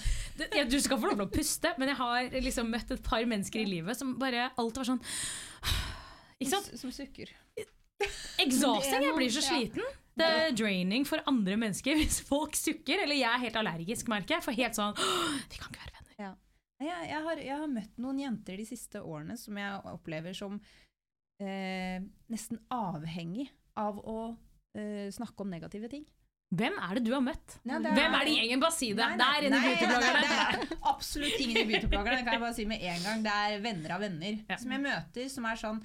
Speaker 3: Du skal få lov til å puste, men jeg har liksom møtt et par mennesker i livet som bare alltid var sånn Ikke sant?
Speaker 1: Som sukker.
Speaker 3: Exhausting. Jeg blir så sliten. Det er draining for andre mennesker hvis folk sukker. Eller jeg er helt allergisk, merker jeg. For helt sånn Vi kan ikke være venner.
Speaker 1: Jeg, jeg, har, jeg har møtt noen jenter de siste årene som jeg opplever som eh, nesten avhengig av å eh, snakke om negative ting.
Speaker 3: Hvem er det du har møtt?
Speaker 1: Nei, er-
Speaker 3: Hvem er det i gjengen? Bare si det.
Speaker 1: Nei, nei,
Speaker 3: Der inne i
Speaker 1: nei, nei, Det er absolutt ingen i beautybloggerne, det kan jeg bare si med en gang. Det er venner av venner
Speaker 3: Ja.
Speaker 1: som jeg møter, som er sånn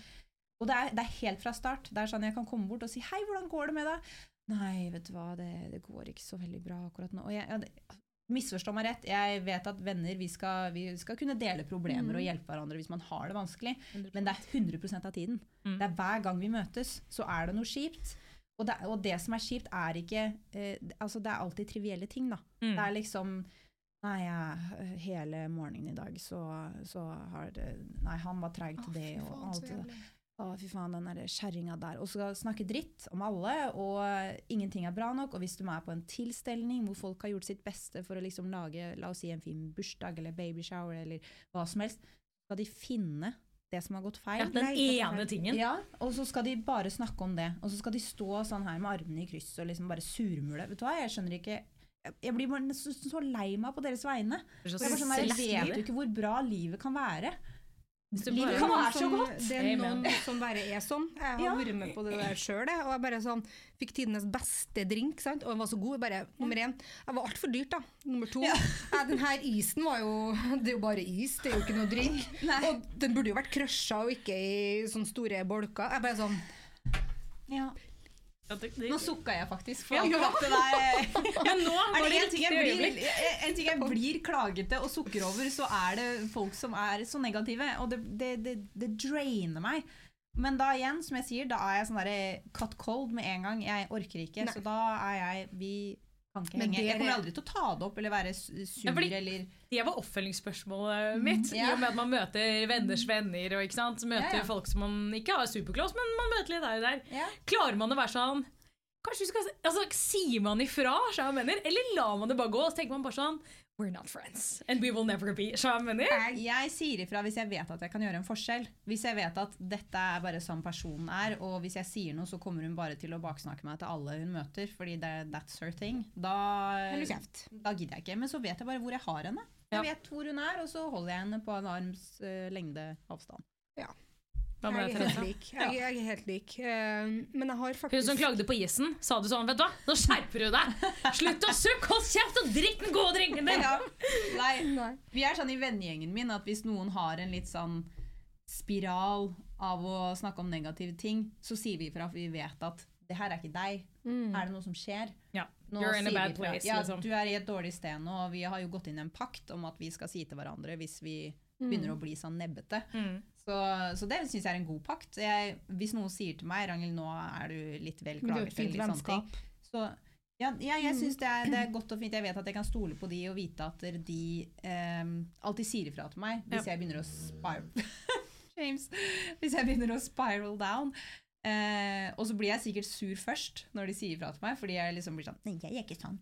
Speaker 1: Og det er, det er helt fra start. Det er sånn Jeg kan komme bort og si 'hei, hvordan går det med deg?' Nei, vet du hva, det, det går ikke så veldig bra akkurat nå. Og jeg, jeg, Misforstå meg rett, jeg vet at venner vi skal, vi skal kunne dele problemer
Speaker 2: Mm.
Speaker 1: og hjelpe hverandre hvis man har det vanskelig, men det er 100 av tiden.
Speaker 3: Mm.
Speaker 1: Det er Hver gang vi møtes, så er det noe kjipt. Og det, og det som er kjipt, er ikke eh, altså Det er alltid trivielle ting, da.
Speaker 3: Mm.
Speaker 1: Det er liksom Nei, jeg, hele morgenen i dag så, så har det Nei, han var treig til det og alt det der. Å, fy faen, den kjerringa der. Og skal snakke dritt om alle, og ingenting er bra nok. Og hvis du er på en tilstelning hvor folk har gjort sitt beste for å liksom lage la oss si en fin bursdag eller babyshower eller hva som helst, skal de finne det som har gått feil.
Speaker 3: Ja, den ene tingen.
Speaker 1: Ja, og så skal de bare snakke om det. Og så skal de stå sånn her med armene i kryss og liksom bare surmule. Vet du hva, jeg skjønner ikke jeg- Jeg blir bare så, så lei meg på deres vegne.
Speaker 3: Er
Speaker 1: bare sånn jeg vet jo ikke hvor bra livet kan være. Livet kan være så godt.
Speaker 2: Det er noen som bare er sånn. Jeg har
Speaker 1: Ja.
Speaker 2: vært med på det der sjøl. Og jeg bare sånn, fikk tidenes beste drink, sant? og den var så god. Bare, nummer én, jeg var altfor dyrt, da. Nummer to, ja. den her isen var jo Det er jo bare is, det er jo ikke noe drink. Og den burde jo vært crusha og ikke i sånne store bolker. Jeg bare sånn
Speaker 1: Ja.
Speaker 3: Ja, det- det-
Speaker 1: Nå sukka jeg faktisk. For
Speaker 3: Ja.
Speaker 1: akkurat det der.
Speaker 3: Men nå
Speaker 1: Er
Speaker 3: var
Speaker 1: det en ting, blir, en ting jeg blir klagete og sukker over, så er det folk som er så negative. Og det, det, det, det drainer meg. Men da igjen, som jeg sier, da er jeg sånn derre cut cold med en gang. Jeg orker ikke.
Speaker 2: Nei.
Speaker 1: Så da er jeg Vi
Speaker 2: Men
Speaker 1: henge.
Speaker 2: det
Speaker 1: Jeg kommer
Speaker 2: er-
Speaker 1: aldri til å ta det opp eller være sur
Speaker 3: Ja, fordi-
Speaker 1: eller
Speaker 3: Det var oppfølgingsspørsmålet mitt.
Speaker 1: Ja.
Speaker 3: I og med at man møter venners venner og ikke sant? møter
Speaker 1: Ja, ja.
Speaker 3: folk som man ikke har superclose, men man møter litt her og der.
Speaker 1: Ja.
Speaker 3: Klarer man å være sånn Kanskje vi skal, altså, Sier man ifra, så jeg mener, eller lar man det bare gå? Og så tenker man bare sånn We're not friends, and we will never be. Så jeg mener.
Speaker 1: Jeg sier ifra hvis jeg vet at jeg kan gjøre en forskjell. Hvis jeg vet at dette er bare sånn personen er, og hvis jeg sier noe, så kommer hun bare til å baksnakke meg til alle hun møter, fordi det that's her thing, da,
Speaker 2: kjeft.
Speaker 1: da gidder jeg ikke. Men så vet jeg bare hvor jeg har henne.
Speaker 3: Ja.
Speaker 1: Jeg vet hvor hun er, og så holder jeg henne på en arms uh, lengde avstand.
Speaker 3: Hva med
Speaker 2: Jeg
Speaker 3: deg,
Speaker 2: er helt
Speaker 3: Therese?
Speaker 2: lik. Jeg, jeg er helt lik. Eh, men jeg har faktisk Hun
Speaker 3: som klagde på isen, sa du sånn, vet du hva, nå skjerper du deg! Slutt å sukke, hold kjeft og drikk den gode drinken din!
Speaker 1: Ja. Nei,
Speaker 2: Nei.
Speaker 1: vi er sånn i vennegjengen min at hvis noen har en litt sånn spiral av å snakke om negative ting, så sier vi ifra, for vi vet at det her er ikke deg.
Speaker 2: Mm.
Speaker 1: Er det noe som skjer?
Speaker 3: Ja,
Speaker 1: Nå
Speaker 3: you're in a bad place,
Speaker 1: Ja,
Speaker 3: liksom.
Speaker 1: Du er i et dårlig sted nå, og vi har jo gått inn i en pakt om at vi skal si til hverandre hvis vi begynner å bli sånn nebbete.
Speaker 3: Mm.
Speaker 1: Så, så det syns jeg er en god pakt. Jeg, hvis noen sier til meg Rangel, nå er du litt vel
Speaker 2: Men det jo et
Speaker 1: klagete,
Speaker 2: fint
Speaker 1: eller litt sånne ting, så ja, ja jeg syns det, det er godt og fint. Jeg vet at jeg kan stole på de og vite at de eh, alltid sier ifra til meg hvis jeg begynner å spiral James, hvis jeg begynner å spiral down. Eh, og så blir jeg sikkert sur først når de sier ifra til meg, fordi jeg liksom blir sånn Nei, jeg er ikke sånn.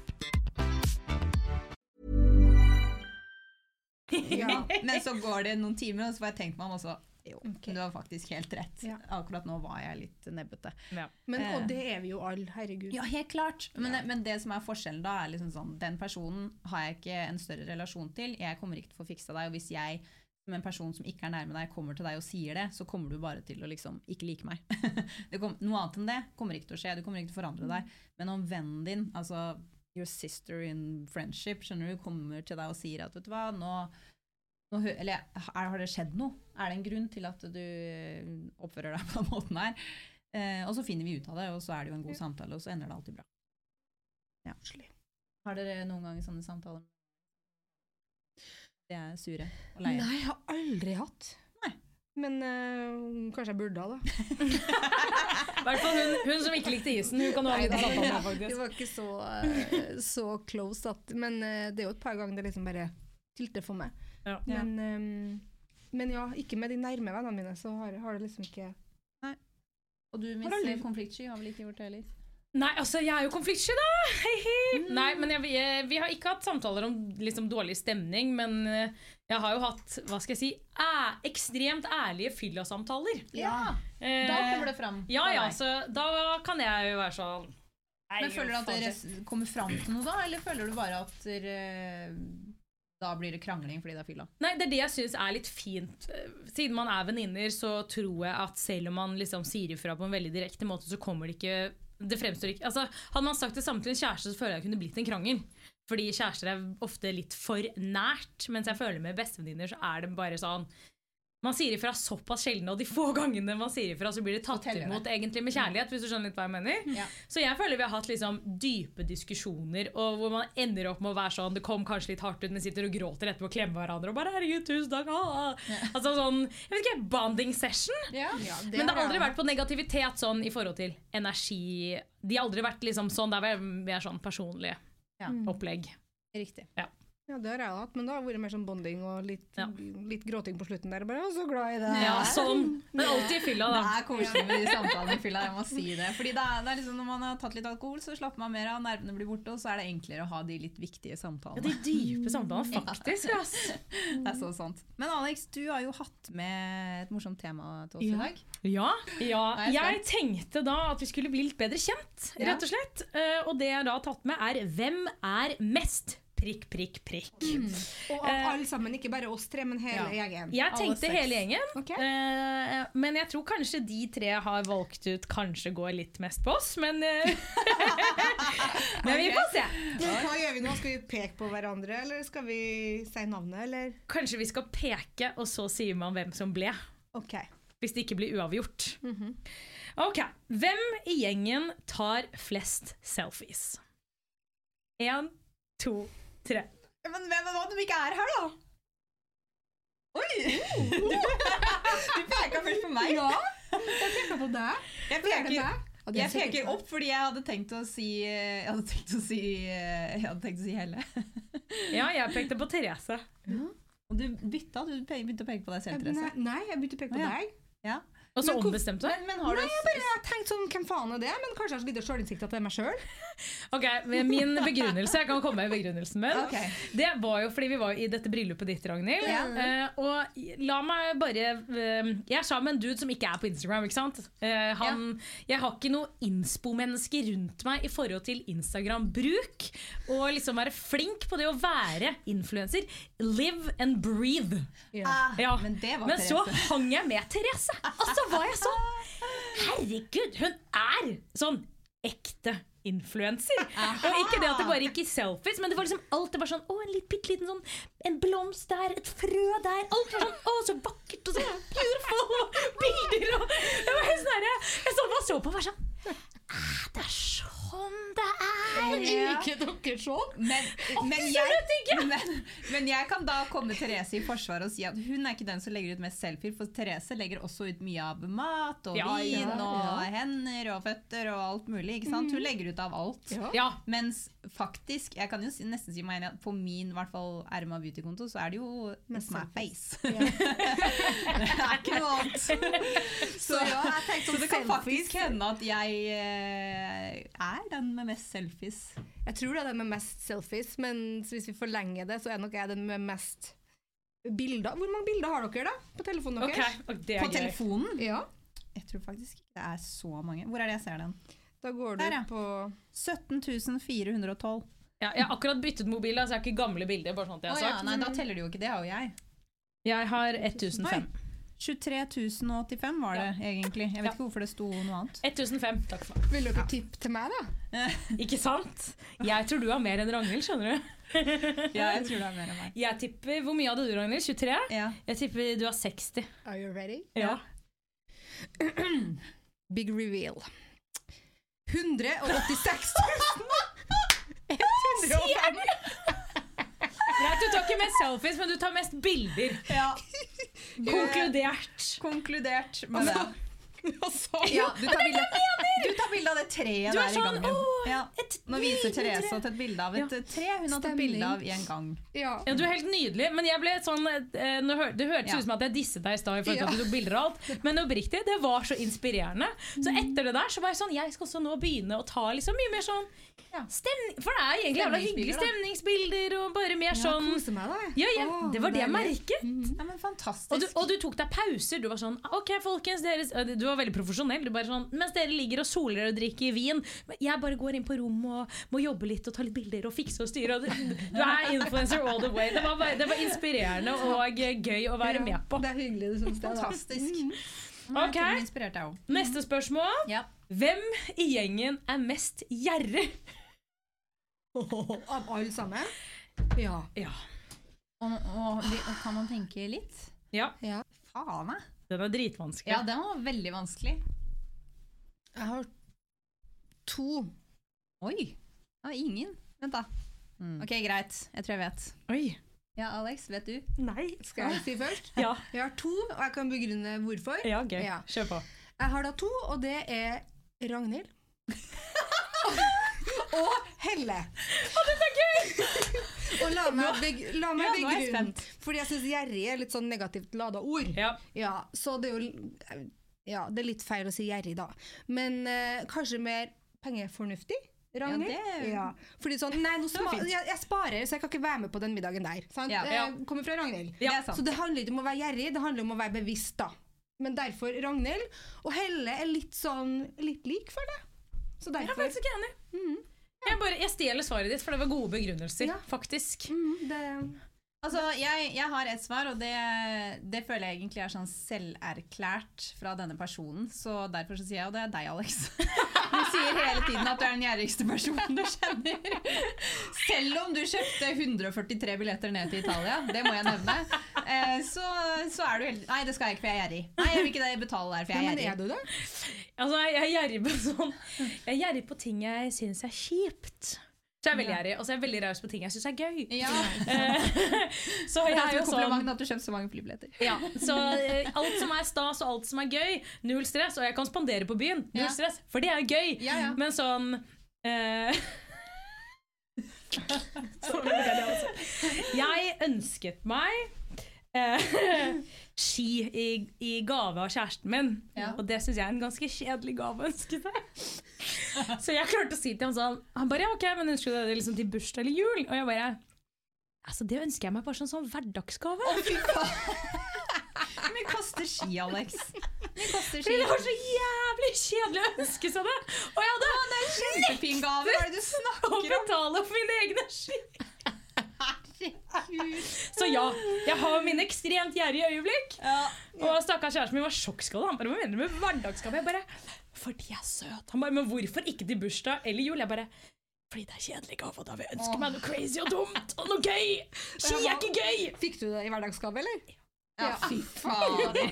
Speaker 1: Ja, men så går det noen timer, og så får jeg tenkt meg om, og så Jo, du har faktisk helt rett.
Speaker 2: Ja.
Speaker 1: Akkurat nå var jeg litt nebbete.
Speaker 2: Men,
Speaker 1: Eh.
Speaker 2: og det er vi jo alle, herregud.
Speaker 1: Ja, helt klart. Men, men det som er forskjellen da, er liksom sånn Den personen har jeg ikke en større relasjon til. Jeg kommer ikke til å få fiksa deg. Og hvis jeg som en person som ikke er nærme deg, kommer til deg og sier det, så kommer du bare til å liksom ikke like meg. det kom, noe annet enn det kommer ikke til å skje. Du kommer ikke til å forandre deg. Men om vennen din, altså your sister in friendship, skjønner du, kommer til deg og sier at vet du hva, nå, nå eller er, har det skjedd noe? Er det en grunn til at du eh, oppfører deg på den måten her? Eh, og så finner vi ut av det, og så er det jo en god samtale, og så ender det alltid bra. Ja. Har dere noen ganger sånne samtaler? De er sure og leie.
Speaker 2: Nei, jeg har aldri hatt.
Speaker 1: Nei.
Speaker 2: Men øh, kanskje jeg burde ha, da.
Speaker 3: I hvert fall hun, hun som ikke likte isen. Hun kan jo ha litt samtale med,
Speaker 2: Det
Speaker 3: faktisk.
Speaker 2: var ikke så, uh, så close, at, men uh, det er jo et par ganger det liksom bare tilter for meg.
Speaker 3: Ja.
Speaker 2: Men, um, men ja, ikke med de nærme vennene mine, så har, har det liksom ikke
Speaker 1: Og du,
Speaker 2: Har
Speaker 1: Miss Konfliktsky, har vel ikke gjort det heller?
Speaker 3: Nei, altså, jeg er jo konfliktsky, da! Hei. Nei, men jeg, vi- vi har ikke hatt samtaler om liksom, dårlig stemning, men eh, jeg har jo hatt, hva skal jeg si, æ, ekstremt ærlige fyllasamtaler.
Speaker 1: Ja,
Speaker 3: Eh,
Speaker 1: da kommer det fram.
Speaker 3: Ja, ja, så da kan jeg jo være sånn
Speaker 1: Men føler du at dere kommer fram til noe da, eller føler du bare at dere, da blir det krangling fordi det er fylla?
Speaker 3: Nei, det er det jeg syns er litt fint. Eh, Siden man er venninner, så tror jeg at selv om man liksom sier ifra på en veldig direkte måte, så kommer det ikke det fremstår ikke altså, Hadde man sagt det samme til en kjæreste, så føler jeg det kunne blitt en krangel. Fordi kjærester er ofte litt for nært. Mens jeg føler med bestevenninner, så er det bare sånn Man sier ifra såpass sjelden, og de få gangene man sier ifra, så blir det tatt imot egentlig med kjærlighet. Hvis du skjønner litt hva jeg mener.
Speaker 1: Ja.
Speaker 3: Så jeg føler vi har hatt liksom dype diskusjoner, og hvor man ender opp med å være sånn Det kom kanskje litt hardt ut, men sitter og gråter etterpå og klemmer hverandre og bare 'herregud, tusen takk'. ah». Altså sånn Jeg vet ikke, bonding session. Men det har aldri vært på negativitet sånn i forhold til energi. De har aldri vært liksom sånn der vi er sånn personlige
Speaker 1: Ja.
Speaker 3: opplegg.
Speaker 1: Riktig.
Speaker 2: Ja, det har jeg hatt, men det har vært mer sånn bonding og litt,
Speaker 3: Ja.
Speaker 2: litt gråting på slutten der. Bare, «Å, så glad i det.
Speaker 3: Ja, sånn. Men alltid i fylla, da.
Speaker 1: Det er koselig med de samtalene i fylla, jeg må si det. Fordi det er, det er liksom Når man har tatt litt alkohol, så slapper man mer av, nervene blir borte, og så er det enklere å ha de litt viktige samtalene.
Speaker 3: Ja, de dype samtalene, faktisk. Ass.
Speaker 1: Det er så sant. Men Alex, du har jo hatt med et morsomt tema til oss
Speaker 2: Ja.
Speaker 1: i dag.
Speaker 3: Ja, ja.
Speaker 1: Jeg
Speaker 3: Jeg tenkte da at vi skulle bli litt bedre kjent, rett og slett. Eh, Og det jeg da har tatt med, er hvem er mest prikk, prikk, prikk.
Speaker 2: Og alle sammen, ikke bare oss tre, men hele gjengen.
Speaker 3: Jeg tenkte hele gjengen,
Speaker 2: okay.
Speaker 3: uh, men jeg tror kanskje de tre har valgt ut kanskje går litt mest på oss, men uh, Men vi får se.
Speaker 2: Men hva gjør vi nå? Skal vi peke på hverandre, eller skal vi si navnet, eller?
Speaker 3: Kanskje vi skal peke, og så sier man hvem som ble.
Speaker 2: Okay.
Speaker 3: Hvis det ikke blir uavgjort.
Speaker 2: Mhm.
Speaker 3: Ok, Hvem i gjengen tar flest selfies? Én, to, tre.
Speaker 1: Men hvem var det som ikke er her, da? Oi! Du peka først på meg.
Speaker 2: Ja, jeg peker på deg.
Speaker 1: Jeg
Speaker 2: Er
Speaker 1: peker?
Speaker 2: Ja, er
Speaker 1: jeg peker opp fordi jeg hadde tenkt å si Jeg hadde tenkt å si, jeg hadde tenkt å si Helle.
Speaker 3: Ja, jeg pekte på Therese.
Speaker 1: Og du bytta, du begynte å peke på deg selv, Therese.
Speaker 2: nei, jeg begynte å peke på
Speaker 1: ja.
Speaker 2: deg.
Speaker 1: Ja.
Speaker 3: Og så ombestemte du deg.
Speaker 1: Men, men har du
Speaker 2: Nei, jeg bare tenkte sånn, hvem faen er det? Men kanskje jeg har så lite sjølinnsikt at det er meg sjøl?
Speaker 3: Ok, Min begrunnelse Jeg kan komme med begrunnelsen min.
Speaker 1: Okay.
Speaker 3: Det var jo fordi vi var i dette bryllupet ditt, Ragnhild.
Speaker 1: Ja.
Speaker 3: Uh, og la meg bare uh, Jeg er sammen med en dude som ikke er på Instagram. ikke sant? Uh, han, Jeg har ikke noe innspo-menneske rundt meg i forhold til Instagram-bruk. Og liksom være flink på det å være influenser. Live and breathe.
Speaker 1: Ah,
Speaker 3: Ja.
Speaker 1: Men det var
Speaker 3: Men så hang jeg med Therese! Og så var jeg sånn Herregud, hun er sånn ekte influenser. Og ikke det at det bare gikk i selfies, men det var liksom alt. Det var sånn, å, en bitte liten sånn En blomst der, et frø der. Alt var sånn, å, så vakkert og så beautiful! Og bilder og Jeg var helt sånn herre jeg, så på og var sånn ah, Det er sånn det er!
Speaker 2: Liker dere sånn?
Speaker 1: Men, men, jeg, men, men jeg kan da komme Therese i forsvar og si at hun er ikke den som legger ut mest selfier, for Therese legger også ut mye av mat og
Speaker 3: Ja,
Speaker 1: vin
Speaker 2: ja,
Speaker 1: og hender og føtter og alt mulig. ikke sant? Hun legger ut av alt.
Speaker 2: Ja.
Speaker 3: Ja.
Speaker 1: Mens faktisk, jeg kan jo si, nesten si meg enig at på min hvert fall Erma Beauty-konto, så er det jo
Speaker 2: Mest
Speaker 1: my face. det er ikke noe annet. Så,
Speaker 2: ja, jeg
Speaker 1: så
Speaker 2: sånn
Speaker 1: det kan
Speaker 2: selfies.
Speaker 1: faktisk hende at jeg eh, er den med mest selfies.
Speaker 2: Jeg tror det er den med mest selfies, men hvis vi forlenger det, så er nok jeg den med mest bilder. Hvor mange bilder har dere da, på telefonen deres?
Speaker 3: Okay. det
Speaker 1: På
Speaker 3: gøy.
Speaker 1: telefonen?
Speaker 2: Ja,
Speaker 1: Jeg tror faktisk ikke det er så mange. Hvor er det jeg ser den?
Speaker 2: da går du
Speaker 1: Der, ja.
Speaker 2: på
Speaker 1: 17 412.
Speaker 3: Ja, jeg har akkurat byttet mobil, altså jeg har ikke gamle bilder. bare sånn at jeg
Speaker 1: Å
Speaker 3: Oh,
Speaker 1: ja,
Speaker 3: sagt.
Speaker 1: nei, da teller det jo ikke. Det har jo jeg.
Speaker 3: Jeg har 1005.
Speaker 1: 23 085 var det egentlig. Jeg vet
Speaker 3: Ja.
Speaker 1: ikke hvorfor det sto noe annet.
Speaker 3: 1005, takk for meg.
Speaker 2: Vil dere tippe til meg, da?
Speaker 3: Ikke sant? Jeg tror du har mer enn Ragnhild, skjønner du.
Speaker 1: Ja, jeg tror du har mer enn meg.
Speaker 3: Jeg tipper, Hvor mye hadde du, Ragnhild? 23?
Speaker 1: Ja.
Speaker 3: Jeg tipper du har 60.
Speaker 2: Are you ready?
Speaker 3: Ja.
Speaker 2: Big reveal. 186 105.
Speaker 3: Greit, du tar ikke mest selfies, men du tar mest bilder.
Speaker 1: ja.
Speaker 3: Konkludert.
Speaker 1: Konkludert med det. Ja, du tar bilde du tar bilde av det treet
Speaker 3: er
Speaker 1: der
Speaker 3: sånn,
Speaker 1: i gangen.
Speaker 3: «Åh,
Speaker 1: Ja.
Speaker 3: et
Speaker 1: Nå viser Therese
Speaker 3: tre».
Speaker 1: et bilde av et ja. tre hun har tatt bilde av i en gang.
Speaker 2: Ja.
Speaker 3: Ja, du er helt nydelig, men jeg ble sånn eh, Det hørtes
Speaker 1: Ja.
Speaker 3: ut som at jeg disset deg i stad, i forhold til
Speaker 2: Ja.
Speaker 3: at du tok bilder av alt, men oppriktig, det var så inspirerende. Så etter det der så var jeg sånn Jeg skal også nå begynne å ta liksom mye mer sånn stemning For det er egentlig jævla hyggelige stemningsbilder og bare mer sånn
Speaker 2: Kose meg, da.
Speaker 3: Ja, jeg,
Speaker 2: Åh,
Speaker 3: det var det jeg merket.
Speaker 1: Ja, men fantastisk.
Speaker 3: Og du, og du tok deg pauser. Du var sånn OK, folkens, deres du var veldig profesjonell. Du bare sånn, Mens dere ligger og soler og drikker vin, jeg bare går inn på rommet og må jobbe litt og ta litt bilder og fikse og styre. Og du, er influencer all the way. Det var, bare, det var inspirerende og gøy å være med på.
Speaker 2: Det er hyggelig du syns det.
Speaker 1: Fantastisk.
Speaker 2: Mm.
Speaker 1: Jeg
Speaker 3: Ok.
Speaker 1: til og med inspirert, jeg òg.
Speaker 3: Neste spørsmål.
Speaker 1: Ja.
Speaker 3: Hvem i gjengen er mest gjerrig?
Speaker 2: Av alle sammen? Ja.
Speaker 3: Ja.
Speaker 1: Og, og, og kan man tenke litt?
Speaker 3: ja.
Speaker 2: ja.
Speaker 1: Faen, jeg.
Speaker 3: Den er dritvanskelig.
Speaker 1: Ja, den var veldig vanskelig.
Speaker 2: Jeg har to.
Speaker 1: Oi. Ja, ingen. Vent, da. Ok, greit. Jeg tror jeg vet.
Speaker 3: Oi.
Speaker 1: Ja, Alex, vet du?
Speaker 3: Nei.
Speaker 2: Skal jeg si først?
Speaker 3: Ja.
Speaker 2: Jeg har to, og jeg kan begrunne hvorfor.
Speaker 3: ja, gøy.
Speaker 2: Ja.
Speaker 3: Kjør på.
Speaker 2: Jeg har da to, og det er Ragnhild. og Helle. Å, dette er gøy! og la meg, beg la meg
Speaker 1: Ja,
Speaker 2: begrunne, fordi jeg syns gjerrig er litt sånn negativt lada ord.
Speaker 3: Ja.
Speaker 2: Ja, så det er jo Ja, det er litt feil å si gjerrig, da. Men eh, kanskje mer pengefornuftig? Ragnhild?
Speaker 1: Ja, det-
Speaker 2: Ja, Fordi sånn Nei, sma jeg, jeg sparer, så jeg kan ikke være med på den middagen der. Sant?
Speaker 1: Ja.
Speaker 2: ja. kommer fra Ragnhild.
Speaker 1: Det er.
Speaker 2: Så det handler ikke om å være gjerrig, det handler om å være bevisst, da. Men derfor Ragnhild. Og Helle er litt sånn litt lik, føler jeg. Så
Speaker 3: Jeg er faktisk ikke enig. Jeg, bare, jeg stjeler svaret ditt, for det var gode begrunnelser.
Speaker 2: Ja.
Speaker 3: Faktisk.
Speaker 2: mm, det,
Speaker 1: Altså, jeg, jeg har et svar, og det, det føler jeg egentlig er sånn selverklært fra denne personen. Så derfor så sier jeg, og det er deg, Alex. Du sier hele tiden at du er den gjerrigste personen du kjenner. Selv om du kjøpte 143 billetter ned til Italia, det må jeg nevne, eh, så, så er du helt Nei, det skal jeg ikke, for jeg er gjerrig. Nei, jeg vil ikke det betale der, for
Speaker 2: ja,
Speaker 1: jeg
Speaker 2: men
Speaker 1: er
Speaker 2: er
Speaker 1: gjerrig.
Speaker 2: du det?
Speaker 3: Altså, jeg er gjerrig på sånn Jeg er gjerrig på ting jeg syns er kjipt. Så jeg er veldig gjerrig, og så er jeg veldig raus på ting jeg syns er gøy.
Speaker 1: Ja,
Speaker 3: Eh, så jeg
Speaker 1: er
Speaker 3: er jo sånn
Speaker 1: at du kjøpte så mange flybilletter.
Speaker 3: ja, så eh, alt som er stas og alt som er gøy, null stress. Og jeg kan spandere på byen, null stress, for det er gøy.
Speaker 1: Ja, ja.
Speaker 3: Men sånn også. Jeg ønsket meg eh, ski i, i gave av kjæresten min,
Speaker 1: Ja.
Speaker 3: og det syns jeg er en ganske kjedelig gave å ønske seg. Så jeg klarte å si til ham sånn Han bare ja, ok, men ønsker du det liksom til bursdag eller jul? Og jeg bare Altså, det ønsker jeg meg bare sånn, sånn hverdagsgave.
Speaker 1: Hvor mye koster ski, Alex? Mye koster ski?
Speaker 3: det var så jævlig kjedelig å ønske seg det! Og jeg hadde
Speaker 1: Kjempefin gave, hva er det du
Speaker 3: å
Speaker 1: snakker om?
Speaker 3: betale for mine egne ski. Så ja, jeg har mine ekstremt gjerrige øyeblikk. Og stakkars kjæresten min var sjokkskada. Han bare, hva mener du med hverdagsgave? Jeg bare, fordi jeg er søt. Han bare, men hvorfor ikke til bursdag eller jul? Jeg bare, fordi det er kjedelig gave, og da vil jeg ønske meg noe crazy og dumt og noe gøy. Ski er ikke gøy!
Speaker 2: Fikk du det i hverdagsgave, eller?
Speaker 1: Ja, fy faen.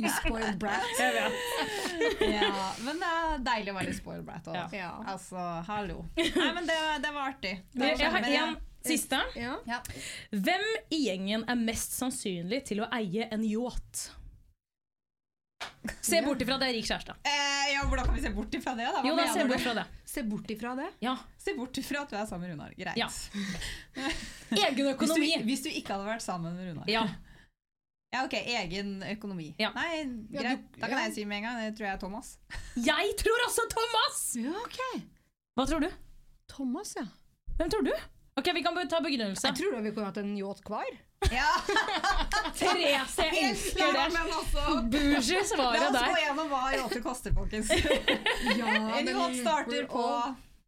Speaker 2: You spoiled brat.
Speaker 3: Jeg vet.
Speaker 1: Ja, men det er deilig å være litt spoiled brat òg.
Speaker 2: Ja.
Speaker 1: Altså, hallo. Nei, men det, det var artig. Det var
Speaker 3: Jeg har en siste.
Speaker 2: Ja.
Speaker 1: Ja.
Speaker 3: Hvem i gjengen er mest sannsynlig til å eie en yacht? Se bort ifra det er rik kjæreste.
Speaker 1: Eh, ja, hvordan kan vi se bort ifra det? da? Hva
Speaker 3: Jo da, se bort fra det.
Speaker 2: Se bort ifra det.
Speaker 3: Ja.
Speaker 1: Se bort ifra at du er sammen med Runar. Greit.
Speaker 3: Ja. Egen
Speaker 1: Hvis,
Speaker 3: økonomi.
Speaker 1: du, hvis du ikke hadde vært sammen med Runar.
Speaker 3: Ja.
Speaker 1: Ja, ok, egen økonomi.
Speaker 3: Ja.
Speaker 1: Nei, greit. Da kan jeg si med en gang. Det tror jeg er Thomas.
Speaker 3: Jeg tror også Thomas!
Speaker 2: Ja, ok.
Speaker 3: Hva tror du?
Speaker 2: Thomas, ja.
Speaker 3: Hvem tror du? Ok, Vi kan ta begrunnelse.
Speaker 2: Jeg tror da vi kunne hatt en yacht hver.
Speaker 1: Ja,
Speaker 3: Therese, elsker det!
Speaker 1: men svaret
Speaker 3: Bougie
Speaker 1: La oss gå
Speaker 3: der.
Speaker 1: gjennom hva yachter koster, folkens.
Speaker 2: Ja,
Speaker 1: En yacht starter på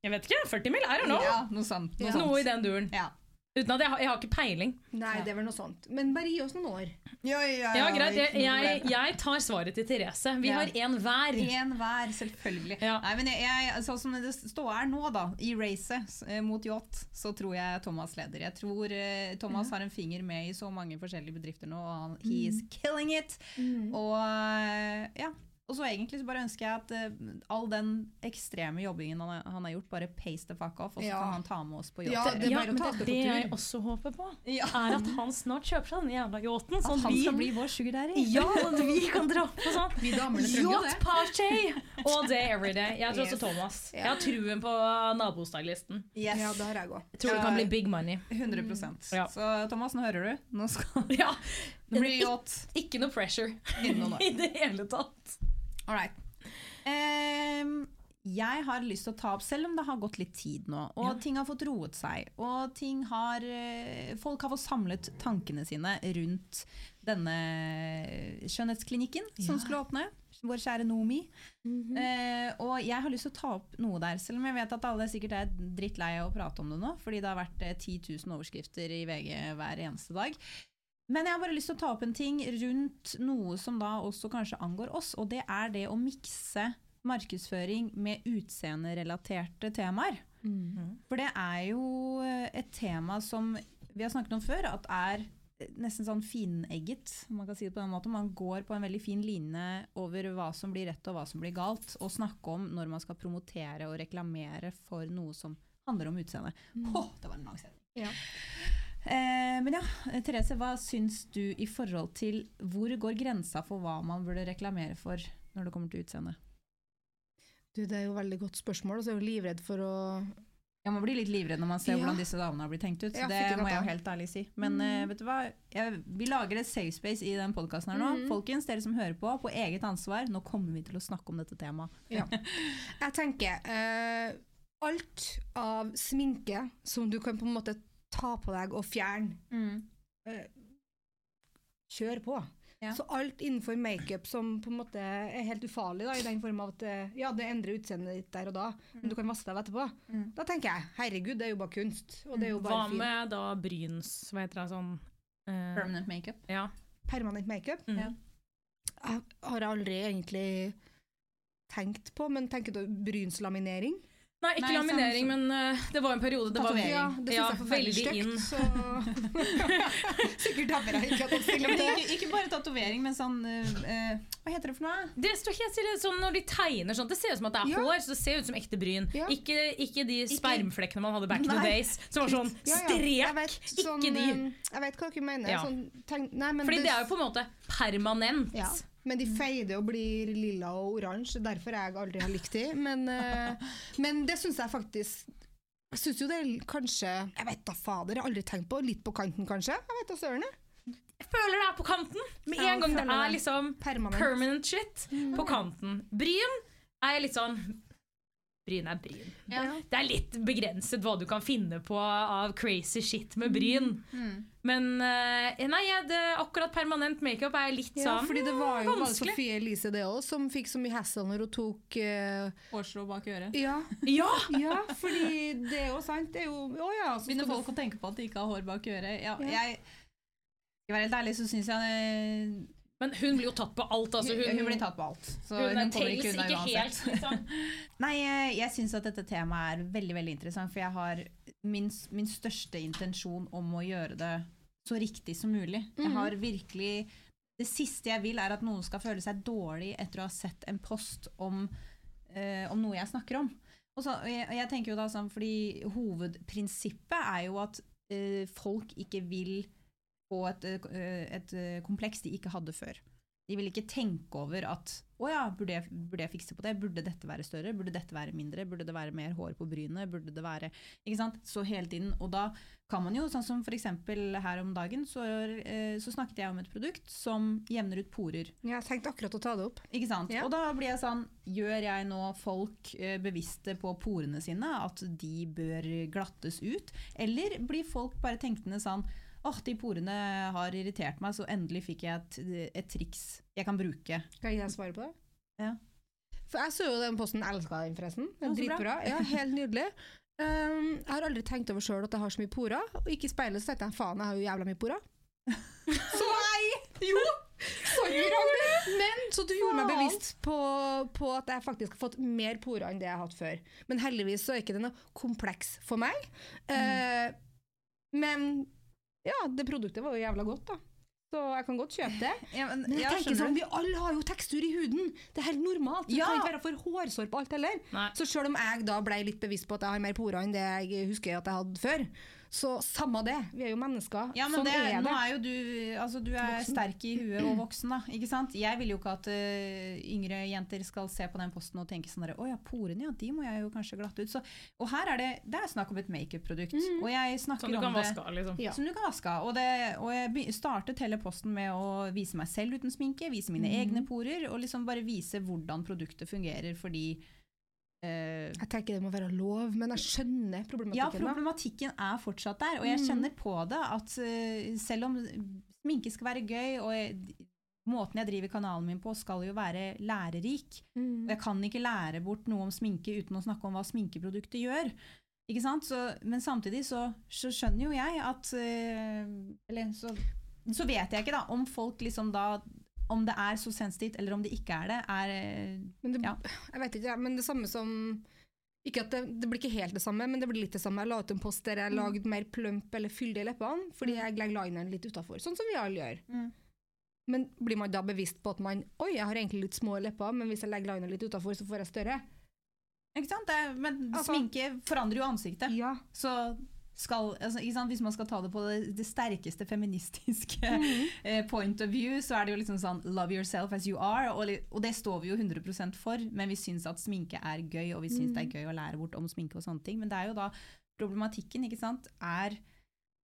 Speaker 3: Jeg vet ikke. 40 mil? I don't know.
Speaker 1: Ja, noe sånt. Noe.
Speaker 3: Noe i den duren.
Speaker 1: Ja.
Speaker 3: Uten at jeg, har- jeg har ikke peiling.
Speaker 2: Nei, det er vel noe sånt. Men bare gi oss noen år.
Speaker 1: Ja, ja,
Speaker 3: Ja, greit. Jeg, jeg, jeg tar svaret til Therese. Vi
Speaker 1: Ja.
Speaker 3: har én hver.
Speaker 1: En hver, selvfølgelig.
Speaker 3: Ja.
Speaker 1: Nei, men jeg, sånn som det står her nå, da, i racet eh, mot yacht, så tror jeg Thomas leder. Jeg tror eh, Thomas har en finger med i så mange forskjellige bedrifter nå, og han, he is killing it. Og eh, ja. Og så egentlig så bare ønsker jeg at uh, all den ekstreme jobbingen han, han har gjort, bare pace the fuck off, og så
Speaker 2: Ja.
Speaker 1: kan han ta med oss på
Speaker 2: Ja, det er
Speaker 3: Ja, men det det jeg også håper på.
Speaker 1: Ja.
Speaker 3: Er at han snart kjøper seg den jævla yachten.
Speaker 1: At
Speaker 3: Sånn
Speaker 1: han
Speaker 3: vi,
Speaker 1: skal bli vår sugar daddy.
Speaker 3: ja, at vi kan dra på sånn
Speaker 2: Vi damene trenger jo det.
Speaker 3: yacht party all day, every day. Jeg tror
Speaker 2: Yes.
Speaker 3: også Thomas.
Speaker 2: Ja.
Speaker 3: Jeg har truen på nabostylisten.
Speaker 1: Yes.
Speaker 2: Ja, det har jeg òg.
Speaker 3: Tror det kan bli big money.
Speaker 1: 100
Speaker 3: Ja.
Speaker 1: Så Thomas, nå hører du. Nå skal
Speaker 3: Ja,
Speaker 1: det bli yacht
Speaker 3: Ikke noe pressure i det hele tatt.
Speaker 1: Right. Ehm, jeg har lyst til å ta opp, selv om det har gått litt tid nå, og
Speaker 3: Ja.
Speaker 1: ting har fått roet seg, og ting har, eh, folk har fått samlet tankene sine rundt denne skjønnhetsklinikken som skulle åpne, vår kjære Nomi. Eh, og jeg har lyst til å ta opp noe der, selv om jeg vet at alle sikkert er drittlei av å prate om det nå, fordi det har vært eh, 10 000 overskrifter i VG hver eneste dag. Men jeg har bare lyst til å ta opp en ting rundt noe som da også kanskje angår oss, og det er det å mikse markedsføring med utseenderelaterte temaer. For det er jo eh, et tema som vi har snakket om før, at er eh, nesten sånn finegget, man kan si det på den måten. Man går på en veldig fin line over hva som blir rett og hva som blir galt, og snakke om når man skal promotere og reklamere for noe som handler om utseende. Åh, det var en lang setning.
Speaker 2: Ja.
Speaker 1: Eh, men ja, Therese, hva syns du i forhold til hvor går grensa for hva man burde reklamere for når det kommer til utseende?
Speaker 2: Du, det er jo et veldig godt spørsmål, og så er jeg jo livredd for å
Speaker 1: Ja, Man blir litt livredd når man ser
Speaker 2: Ja.
Speaker 1: hvordan disse damene har blitt tenkt ut.
Speaker 2: Ja,
Speaker 1: det må jeg jo helt ærlig si. Men
Speaker 2: Mm.
Speaker 1: eh, vet du hva? Jeg, vi lager et safe space i den podkasten her nå.
Speaker 2: Mm.
Speaker 1: Folkens, dere som hører på, på eget ansvar. Nå kommer vi til å snakke om dette temaet.
Speaker 2: Ja. Jeg tenker eh, alt av sminke som du kan på en måte ta på deg og fjerne, eh, kjør på.
Speaker 1: Ja.
Speaker 2: Så alt innenfor makeup som på en måte er helt ufarlig, da, i den form av at eh, ja, det endrer utseendet ditt der og da, men du kan vaske deg etterpå,
Speaker 1: Mm.
Speaker 2: da tenker jeg herregud, det er jo bare kunst. Og det er jo
Speaker 3: Hva
Speaker 2: bare fint.
Speaker 3: med da bryns, hva heter det sånn uh,
Speaker 1: Permanent makeup.
Speaker 3: Ja.
Speaker 2: Permanent makeup
Speaker 3: Mm.
Speaker 1: Ja.
Speaker 2: jeg har aldri egentlig tenkt på, men tenker du brynslaminering?
Speaker 3: Nei, ikke
Speaker 1: Nei, sånn
Speaker 3: laminering, men uh, det var en periode det var
Speaker 1: Tatovering.
Speaker 2: Ja, det syns
Speaker 3: Ja,
Speaker 2: jeg er
Speaker 3: veldig
Speaker 2: stygt,
Speaker 3: inn.
Speaker 2: så Sikkert dabber jeg ikke at jeg stiller om det.
Speaker 1: ikke, ikke bare tatovering, men sånn uh, Hva heter det for noe?
Speaker 3: Det står helt stille sånn Når de tegner sånn, det ser ut som at det er
Speaker 2: Ja.
Speaker 3: hår, så det ser ut som ekte bryn.
Speaker 2: Ja.
Speaker 3: Ikke, ikke de spermflekkene man hadde back in the days, som var sånn strek.
Speaker 2: vet, sånn,
Speaker 3: ikke de.
Speaker 2: Jeg vet hva dere mener. Sånn, tegn, nei, men
Speaker 3: Fordi det er jo på en måte permanent.
Speaker 2: Men de feider og blir lilla og oransje, derfor jeg aldri har likt de. Men, eh, men det syns jeg faktisk Jeg syns jo det er kanskje Jeg vet da fader, jeg har aldri tenkt på Litt på kanten, kanskje? Jeg vet da søren. jeg.
Speaker 3: Føler det er på kanten. Med en gang det er liksom
Speaker 2: Permanent.
Speaker 3: permanent shit på kanten. Bryn er jeg litt sånn Bryn er bryn.
Speaker 2: Ja.
Speaker 3: Det er litt begrenset hva du kan finne på av crazy shit med bryn. Men eh, nei, det, akkurat permanent makeup er litt
Speaker 2: Ja,
Speaker 3: sånn
Speaker 2: fordi det var jo bare
Speaker 3: vanskelig.
Speaker 2: Sofie Elise det også, som fikk så mye hassle når hun tok uh...
Speaker 1: Årslå bak øret.
Speaker 2: Ja,
Speaker 3: Ja!
Speaker 2: ja, fordi det er jo sant. Det er jo Å ja, så
Speaker 1: Begynner folk å tenke på at de ikke har hår bak øret. Ja,
Speaker 2: Ja.
Speaker 1: jeg skal være helt ærlig, så syns jeg det
Speaker 3: Men hun blir jo tatt på alt. Altså, hun,
Speaker 1: hun, blir tatt på alt. Så
Speaker 3: hun,
Speaker 1: hun,
Speaker 3: er
Speaker 1: kommer ikke unna uansett.
Speaker 3: helt. Liksom.
Speaker 1: Nei, jeg, jeg syns at dette temaet er veldig veldig interessant, for jeg har min, min største intensjon om å gjøre det så riktig som mulig. Jeg har virkelig Det siste jeg vil, er at noen skal føle seg dårlig etter å ha sett en post om, eh, om noe jeg snakker om. Og så, jeg, jeg tenker jo da sånn, fordi Hovedprinsippet er jo at eh, folk ikke vil få et, eh, et eh, kompleks de ikke hadde før. De vil ikke tenke over at å ja, burde jeg, burde jeg fikse på det? Burde dette være større? Burde dette være mindre? Burde det være mer hår på brynet? Burde det være Ikke sant? Så hele tiden. Og da kan man jo, sånn som eksempel her om dagen, så, eh, så snakket jeg om et produkt som jevner ut porer.
Speaker 2: Jeg tenkte akkurat å ta det opp.
Speaker 1: Ikke sant?
Speaker 2: Ja.
Speaker 1: Og da blir jeg sånn Gjør jeg nå folk eh, bevisste på porene sine, at de bør glattes ut? Eller blir folk bare tenkende sånn Åh, de porene har irritert meg, så endelig fikk jeg et, et triks jeg kan bruke.
Speaker 2: Kan jeg svare på det?
Speaker 1: Ja.
Speaker 2: For jeg så jo den posten, elska den forresten. Den
Speaker 1: bra.
Speaker 2: Dritbra. Ja, helt nydelig. Um, jeg har aldri tenkt over sjøl at jeg har så mye porer, og ikke i speilet så tenkte jeg faen, jeg har jo jævla mye porer. så nei! Jo! Sorry, Ragnhild! Men så du gjorde meg bevisst på, på at jeg faktisk har fått mer porer enn det jeg har hatt før. Men heldigvis så er ikke det noe kompleks for meg. Eh, men ja, det produktet var jo jævla godt, da. Så jeg kan godt kjøpe det.
Speaker 1: Ja, men,
Speaker 2: Men jeg
Speaker 1: ja,
Speaker 2: tenker sånn. Vi alle har jo tekstur i huden. Det er helt normalt. Det
Speaker 1: Ja.
Speaker 2: kan ikke være for hårsår på alt heller.
Speaker 3: Nei.
Speaker 2: Så selv om jeg da ble litt bevisst på at jeg har mer porer enn det jeg husker at jeg hadde før, så samme det. Vi er jo mennesker.
Speaker 1: Ja, men
Speaker 2: sånn
Speaker 1: det,
Speaker 2: er det.
Speaker 1: Nå er jo du altså du er
Speaker 2: Voksen.
Speaker 1: sterk i huet og voksen, da. Ikke sant? Jeg vil jo ikke at uh, yngre jenter skal se på den posten og tenke sånn der, Å ja, porene, ja, de må jeg jo kanskje glatte ut. Så, og her er det, det er snakk om et makeup-produkt. Og jeg snakker
Speaker 3: Som du
Speaker 1: om
Speaker 3: kan
Speaker 1: det
Speaker 3: vaske av, liksom.
Speaker 2: Ja.
Speaker 1: som du kan vaske av. Og, det, og jeg startet hele posten med å vise meg selv uten sminke, vise mine egne porer, og liksom bare vise hvordan produktet fungerer, fordi
Speaker 2: Jeg tenker det må være lov, men jeg skjønner problematikken.
Speaker 1: ja, problematikken er fortsatt der, og jeg kjenner på det at eh, selv om sminke skal være gøy, og jeg, måten jeg driver kanalen min på skal jo være lærerik,
Speaker 2: Mm.
Speaker 1: og jeg kan ikke lære bort noe om sminke uten å snakke om hva sminkeproduktet gjør. Ikke sant? Så, men samtidig så, så skjønner jo jeg at eh, Eller så, så vet jeg ikke da om folk liksom da om det er så sensitivt, eller om det ikke er det, er eh,
Speaker 2: Men det,
Speaker 1: Ja.
Speaker 2: jeg vet ikke, men det samme som ikke at det, det blir ikke helt det samme, men det blir litt det samme. Jeg la ut en post der jeg lagde mer plump eller fyldig i leppene, fordi jeg legger lineren litt utafor, sånn som vi alle gjør.
Speaker 1: Mm.
Speaker 2: Men blir man da bevisst på at man Oi, jeg har egentlig litt små lepper, men hvis jeg legger lineren litt utafor, så får jeg større?
Speaker 1: Ikke sant? Det, men
Speaker 2: Altså-
Speaker 1: sminke forandrer jo ansiktet.
Speaker 2: Ja.
Speaker 1: Så skal, altså, ikke sant? Hvis man skal ta det på det, det sterkeste feministiske eh, point of view, så er det jo liksom sånn love yourself as you are, og, og det står vi jo 100 for, men vi syns at sminke er gøy, og vi syns det er gøy å lære bort om sminke og sånne ting. Men det er jo da problematikken, ikke sant, er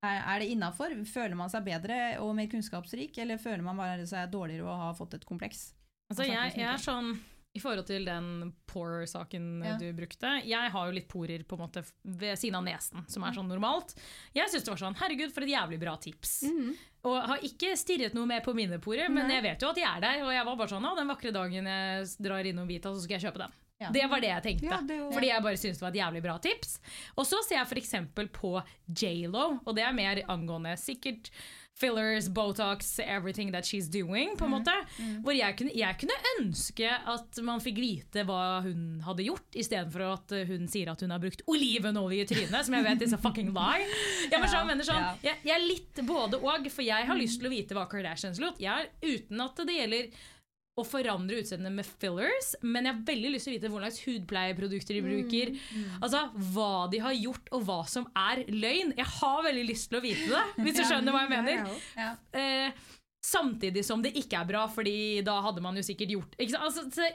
Speaker 1: er, er det innafor? Føler man seg bedre og mer kunnskapsrik, eller føler man bare seg dårligere og har fått et kompleks?
Speaker 3: Altså, jeg, jeg er sånn i forhold til den pore-saken
Speaker 1: Ja.
Speaker 3: du brukte. Jeg har jo litt porer på en måte ved siden av nesen, som er sånn normalt. Jeg syns det var sånn herregud, for et jævlig bra tips. Og har ikke stirret noe mer på mine porer, men jeg vet jo at de er der. Og jeg var bare sånn, ja, den vakre dagen jeg drar innom Vita, så skal jeg kjøpe den.
Speaker 1: Ja.
Speaker 3: Det var det jeg tenkte.
Speaker 2: Ja, det var...
Speaker 3: Fordi jeg bare syntes det var et jævlig bra tips. Og så ser jeg f.eks. på J.Lo, og det er mer angående sikkert fillers, botox, everything that she's doing, på en måte. Hvor jeg kunne, jeg kunne ønske at man fikk vite hva hun hadde gjort, istedenfor at hun sier at hun har brukt olivenolje i trynet, som jeg vet is a fucking lie. Jeg, ja, sånn, sånn,
Speaker 1: Ja.
Speaker 3: jeg, jeg er litt både og, for jeg har lyst til å vite hva Kardashians lot. Jeg er uten at det gjelder å forandre utseendet med fillers, men jeg har veldig lyst til å vite hvordan slags hudpleieprodukter de bruker. Altså, Hva de har gjort, og hva som er løgn. Jeg har veldig lyst til å vite det, hvis du skjønner hva jeg mener.
Speaker 2: Ja.
Speaker 1: Ja.
Speaker 3: Eh, samtidig som det ikke er bra, Fordi da hadde man jo sikkert gjort? Altså, så,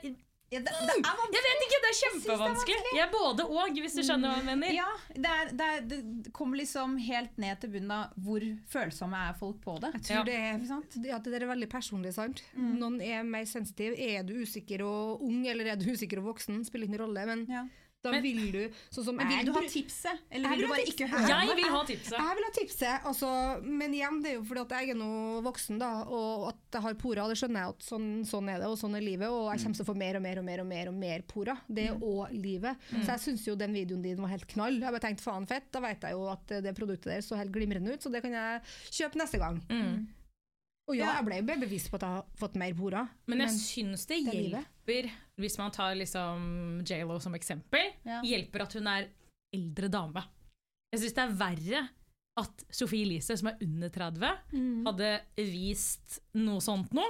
Speaker 1: Ja, det, det er vanskelig.
Speaker 3: Jeg vet ikke, det er kjempevanskelig. Jeg er både og, hvis du skjønner hva jeg mener.
Speaker 1: Ja, det, er, det, er, det kommer liksom helt ned til bunnen av hvor følsomme er folk på det.
Speaker 2: Jeg tror
Speaker 3: Ja.
Speaker 2: det, er,
Speaker 1: sant?
Speaker 2: det, det er veldig personlig. sant? Noen er mer sensitiv. Er du usikker og ung, eller er du usikker og voksen? Spiller ikke noen rolle. Men
Speaker 1: Ja.
Speaker 2: Da
Speaker 3: Men-
Speaker 2: vil du sånn som
Speaker 1: Men
Speaker 2: jeg
Speaker 1: vil du ha tipset, eller vil
Speaker 2: vil
Speaker 1: du
Speaker 2: ha
Speaker 1: bare ikke høre?
Speaker 3: Jeg vil ha tipset.
Speaker 2: Jeg vil ha tipset, altså, men igjen, det er jo fordi at jeg er nå voksen da, og at jeg har porer. Det skjønner jeg at sånn, sånn er det, og sånn er livet. Og jeg kommer til å få mer og mer og mer og mer, og mer porer. Det er òg livet. Så jeg syns jo den videoen din var helt knall. Jeg har bare tenkt faen fett, da vet jeg jo at det produktet der så helt glimrende ut, så det kan jeg kjøpe neste gang.
Speaker 3: Mm.
Speaker 2: Og ja, jeg ble jo bevisst på at jeg har fått mer porer.
Speaker 3: Men jeg syns det
Speaker 2: det er livet.
Speaker 3: hjelper, hvis man tar liksom J.Lo som eksempel,
Speaker 1: Ja.
Speaker 3: hjelper at hun er eldre dame. Jeg syns det er verre at Sophie Elise, som er under 30, hadde vist noe sånt nå,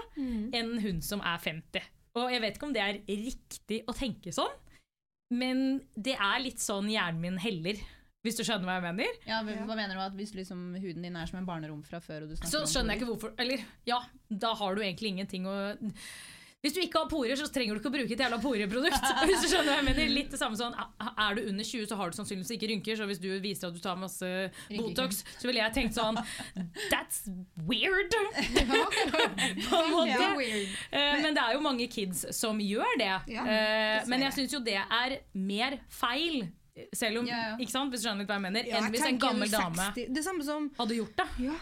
Speaker 3: enn hun som er 50. Og jeg vet ikke om det er riktig å tenke sånn, men det er litt sånn hjernen min heller. Hvis du skjønner hva jeg mener?
Speaker 1: Ja, hva hva mener du at Hvis liksom huden din er som en barnerom fra før og du snakker
Speaker 3: Så skjønner jeg ikke hvorfor Eller ja, da har du egentlig ingenting å Hvis du ikke har porer, så trenger du ikke å bruke et jævla poreprodukt. Hvis du skjønner hva jeg mener Litt det samme sånn Er du under 20, så har du sannsynligvis ikke rynker, så hvis du viser at du tar masse Botox, så ville jeg tenkt sånn That's weird! På en måte.
Speaker 2: Ja, weird.
Speaker 3: Eh, Men det er jo mange kids som gjør det.
Speaker 2: Ja,
Speaker 3: Eh, men jeg syns jo det er mer feil, selv om
Speaker 1: Ja, ja.
Speaker 3: Ikke sant? Hvis du skjønner litt hva jeg mener,
Speaker 2: Ja,
Speaker 3: enn hvis en gammel dame
Speaker 2: Det samme som
Speaker 3: hadde gjort det.
Speaker 2: ja,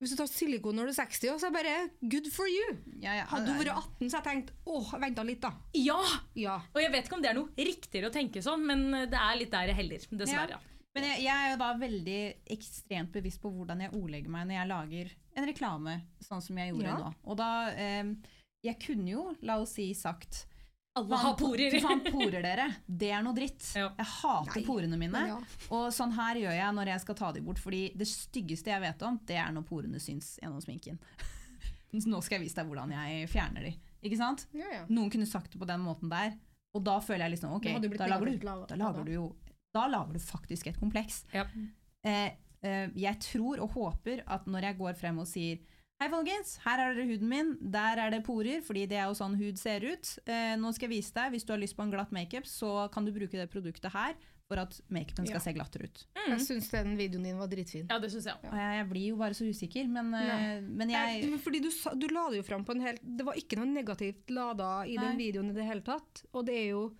Speaker 2: Hvis du tar silikon når du er 60, så er det bare good for you.
Speaker 1: Ja, ja,
Speaker 2: Hadde du vært 18, så hadde jeg tenkt åh, venta litt, da.
Speaker 3: Ja!
Speaker 2: Ja.
Speaker 3: Og jeg vet ikke om det er noe riktigere å tenke sånn, men det er litt der jeg heller, dessverre.
Speaker 1: Men jeg, jeg er jo da veldig ekstremt bevisst på hvordan jeg ordlegger meg når jeg lager en reklame, sånn som jeg gjorde
Speaker 2: Ja.
Speaker 1: nå. Og da eh, Jeg kunne jo, la oss si, sagt
Speaker 3: Alle har porer.
Speaker 1: Faen, porer dere. Det er noe dritt.
Speaker 3: Ja.
Speaker 1: Jeg hater
Speaker 2: Nei,
Speaker 1: porene mine.
Speaker 2: ja.
Speaker 1: Og sånn her gjør jeg når jeg skal ta de bort. Fordi det styggeste jeg vet om, det er når porene syns gjennom sminken. Nå skal jeg vise deg hvordan jeg fjerner de. Ikke sant?
Speaker 2: Ja, ja.
Speaker 1: Noen kunne sagt det på den måten der, og da føler jeg liksom ok, da lager, du, da lager du jo Da lager du faktisk et kompleks.
Speaker 3: Ja.
Speaker 1: Eh, eh, jeg tror og håper at når jeg går frem og sier Hei, folkens, her er dere huden min. Der er det porer, fordi det er jo sånn hud ser ut. Eh, nå skal jeg vise deg, Hvis du har lyst på en glatt makeup, så kan du bruke det produktet her for at makeupen skal
Speaker 2: Ja.
Speaker 1: se glattere ut.
Speaker 2: Jeg syns den videoen din var dritfin.
Speaker 3: Ja, det synes jeg
Speaker 1: ja. Jeg, blir jo bare så usikker, men, eh, men
Speaker 2: Jeg, Nei, fordi du, du la det jo fram på en helt Det var ikke noe negativt lada i den videoen i det hele tatt. Og det er jo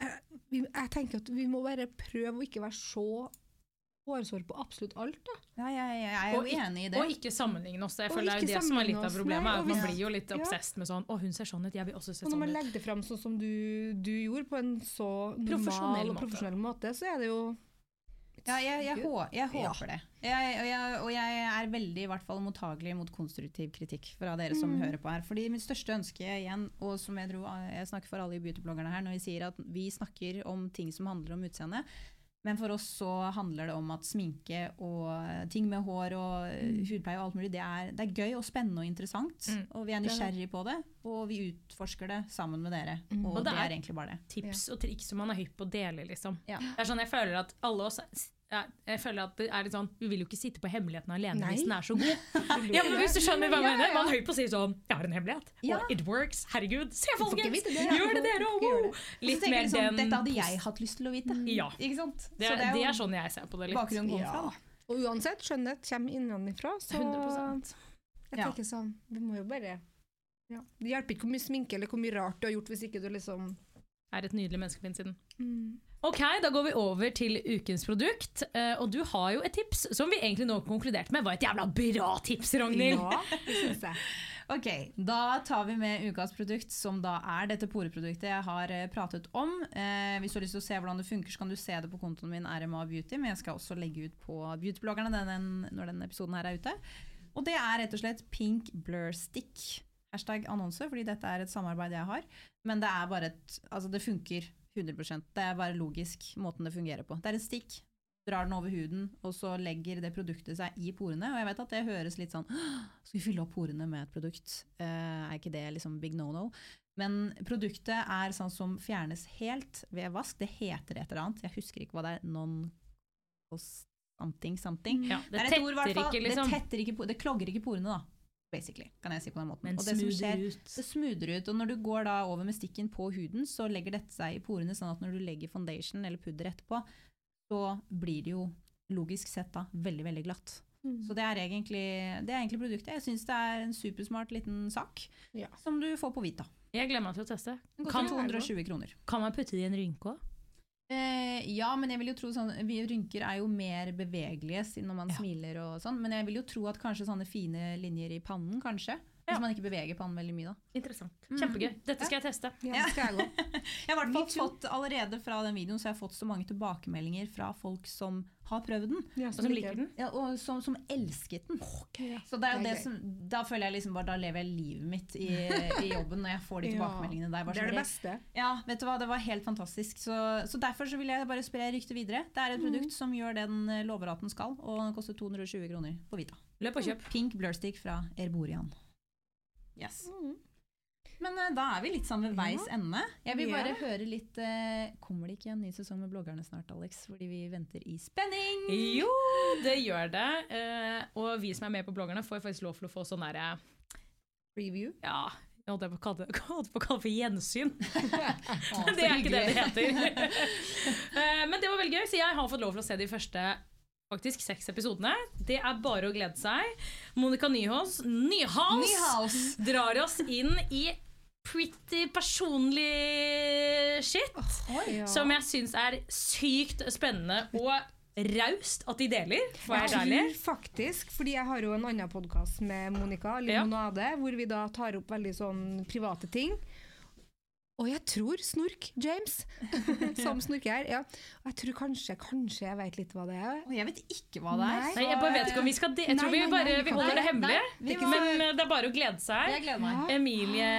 Speaker 2: jeg, jeg tenker at vi må bare prøve å ikke være så hårsår på absolutt alt. da.
Speaker 1: Ja, jeg, jeg er jo
Speaker 3: Og
Speaker 1: enig i det.
Speaker 3: Og ikke sammenligne oss. Jeg
Speaker 2: Og
Speaker 3: føler det er det som er litt av problemet.
Speaker 2: nei,
Speaker 3: er Man blir jo litt
Speaker 2: Ja.
Speaker 3: obsessed med sånn 'Å, hun ser sånn ut. Jeg vil også se
Speaker 2: Og når
Speaker 3: sånn
Speaker 2: man legger det fram sånn som du, du gjorde, på en så normal og profesjonell måte, så er det jo
Speaker 1: Ja, jeg, jeg, jeg håper det. Jeg, og, jeg, og jeg er veldig i hvert fall mottagelig mot konstruktiv kritikk fra dere som hører på her. Fordi mitt største ønske igjen, og som jeg tror jeg snakker for alle beautybloggerne her, når vi sier at vi snakker om ting som handler om utseende, men for oss så handler det om at sminke og ting med hår og hudpleie og alt mulig, det er, det er gøy og spennende og interessant.
Speaker 3: Mm.
Speaker 1: Og vi er nysgjerrig på det, og vi utforsker det sammen med dere.
Speaker 2: Mm.
Speaker 1: Og,
Speaker 3: Og
Speaker 1: det
Speaker 3: det er-
Speaker 1: er egentlig bare det.
Speaker 3: Tips og triks som man er hypp på å dele, liksom.
Speaker 1: Ja.
Speaker 3: Det er sånn, Jeg føler at alle oss ja, jeg føler at det er litt sånn, Vi vil jo ikke sitte på hemmeligheten alene
Speaker 2: Nei.
Speaker 3: hvis den er så god. Ja, men hvis du skjønner hva jeg
Speaker 2: Ja, ja,
Speaker 3: mener
Speaker 2: ja.
Speaker 3: Man er høy på å si sånn 'Jeg har en hemmelighet'.
Speaker 1: Ja.
Speaker 3: Og 'it works'. Herregud. Se, folkens!
Speaker 2: det.
Speaker 3: Gjør det, dere òg!
Speaker 2: det.
Speaker 1: Så
Speaker 3: Litt mer
Speaker 1: liksom,
Speaker 3: den
Speaker 1: Dette hadde jeg hatt lyst til å vite.
Speaker 3: Ja.
Speaker 1: Ikke sant?
Speaker 3: Det,
Speaker 1: Så
Speaker 3: det,
Speaker 1: jo-
Speaker 3: er sånn jeg ser på det litt.
Speaker 1: bakgrunnen kommer
Speaker 2: Ja. Og uansett, skjønnhet kommer innenfra, så
Speaker 3: 100%
Speaker 2: jeg tenker sånn Vi må jo bare ja. Det hjelper ikke hvor mye sminke eller hvor mye rart du har gjort hvis ikke du liksom
Speaker 3: Er et nydelig menneske på innsiden.
Speaker 2: mm.
Speaker 3: Ok, da går vi over til ukens produkt. eh, Og du har jo et tips som vi egentlig nå konkluderte med var et jævla bra tips, Ragnhild.
Speaker 2: Ja, det synes jeg.
Speaker 1: Ok, Da tar vi med ukas produkt, som da er dette poreproduktet jeg har eh, pratet om. Eh, hvis du har lyst til å se hvordan det funker, så kan du se det på kontoen min RMA Beauty, men jeg skal også legge ut på beautybloggerne den, når denne episoden her er ute. Og det er rett og slett Pink Blur Stick. Hashtag annonse, fordi dette er et samarbeid jeg har. Men det er bare et Altså, det funker 100% Det er bare logisk måten det fungerer på. Det er en stikk. Drar den over huden, og så legger det produktet seg i porene. Og jeg vet at det høres litt sånn Skal vi fylle opp porene med et produkt? Uh, er ikke det liksom big no-no? Men produktet er sånn som fjernes helt ved vask. Det heter et eller annet. Jeg husker ikke hva det er. Non something something.
Speaker 3: Ja, det
Speaker 1: er et ord,
Speaker 3: tetter
Speaker 1: fall.
Speaker 3: ikke, liksom.
Speaker 1: Det, tetter ikke, det klogger ikke porene, da. Basically, kan jeg si på den måten.
Speaker 3: Men
Speaker 1: og det som skjer,
Speaker 3: ut.
Speaker 1: det smoother ut. Og når du går da over med stikken på huden, så legger dette seg i porene, sånn at når du legger foundation eller pudder etterpå, så blir det jo logisk sett da veldig, veldig glatt.
Speaker 2: Mm.
Speaker 1: Så det er egentlig, det er egentlig produktet. Jeg syns det er en supersmart liten sak
Speaker 2: Ja.
Speaker 1: som du får på Vita.
Speaker 3: Jeg gleder meg til å teste.
Speaker 1: Den
Speaker 3: Kan-
Speaker 1: koster 220 kroner.
Speaker 3: Kan man putte det i en rynke òg?
Speaker 1: Eh, ja, men jeg vil jo tro sånn, vi rynker er jo mer bevegelige når man
Speaker 3: Ja.
Speaker 1: smiler og sånn. Men jeg vil jo tro at kanskje sånne fine linjer i pannen, kanskje.
Speaker 3: Ja.
Speaker 1: Hvis man ikke beveger pannen veldig mye, da.
Speaker 3: Interessant.
Speaker 1: Mm.
Speaker 3: Kjempegøy. Dette skal jeg teste.
Speaker 2: Ja, det skal jeg gå.
Speaker 1: Jeg har hvert fall fått allerede fra den videoen så jeg har fått så mange tilbakemeldinger fra folk som har prøvd den.
Speaker 2: Ja,
Speaker 3: Og som liker den.
Speaker 1: Ja, og som, som elsket den.
Speaker 2: Ja.
Speaker 1: Så det er jo
Speaker 2: Det er
Speaker 1: det som, da føler jeg liksom bare, da lever jeg livet mitt i, i jobben når jeg får de tilbakemeldingene der. Bare
Speaker 2: Det er det beste.
Speaker 1: Ja, vet du hva, det var helt fantastisk. Så, så derfor så vil jeg bare spre ryktet videre. Det er et produkt som gjør det den eh, lover at den skal, og den koster 220 kroner på Vita.
Speaker 3: Løp og kjøp.
Speaker 1: Pink Blurstick fra Erborian. Yes. Men uh, da er vi litt sånn ved veis ende. Jeg vil bare
Speaker 2: ja.
Speaker 1: høre litt uh, Kommer det ikke en ny sesong med bloggerne snart, Alex? Fordi vi venter i spenning!
Speaker 3: Jo, det gjør det. Uh, og vi som er med på bloggerne, får faktisk lov til å få sånn derre
Speaker 2: Review.
Speaker 3: Ja, jeg holdt på å kalle det, på å kalle det for gjensyn.
Speaker 1: Men
Speaker 3: det er ikke det det heter. Men det var veldig gøy, så jeg har fått lov til å se de første faktisk seks episodene. Det er bare å glede seg. Monica Nyhals, Nyhals,
Speaker 1: Nyhals.
Speaker 3: drar oss inn i pretty personlig shit.
Speaker 2: Ja.
Speaker 3: Som jeg syns er sykt spennende og raust at de deler, for
Speaker 2: Jeg
Speaker 3: ærlig.
Speaker 2: tror faktisk, fordi jeg har jo en annen podkast med Monica, Limonade, hvor vi da tar opp veldig sånn private ting. Og jeg tror Snork, James, som snorker, ja. Og jeg tror kanskje, kanskje jeg vet litt hva det er.
Speaker 1: Og jeg vet ikke hva det er.
Speaker 2: Nei.
Speaker 3: Nei, jeg bare vet ikke om vi skal de Jeg tror
Speaker 2: Nei,
Speaker 3: vi bare vi holder det hemmelig.
Speaker 1: nei, vi
Speaker 3: Men
Speaker 1: må-
Speaker 3: eh, det er bare å glede seg.
Speaker 1: Jeg gleder meg.
Speaker 3: Emilie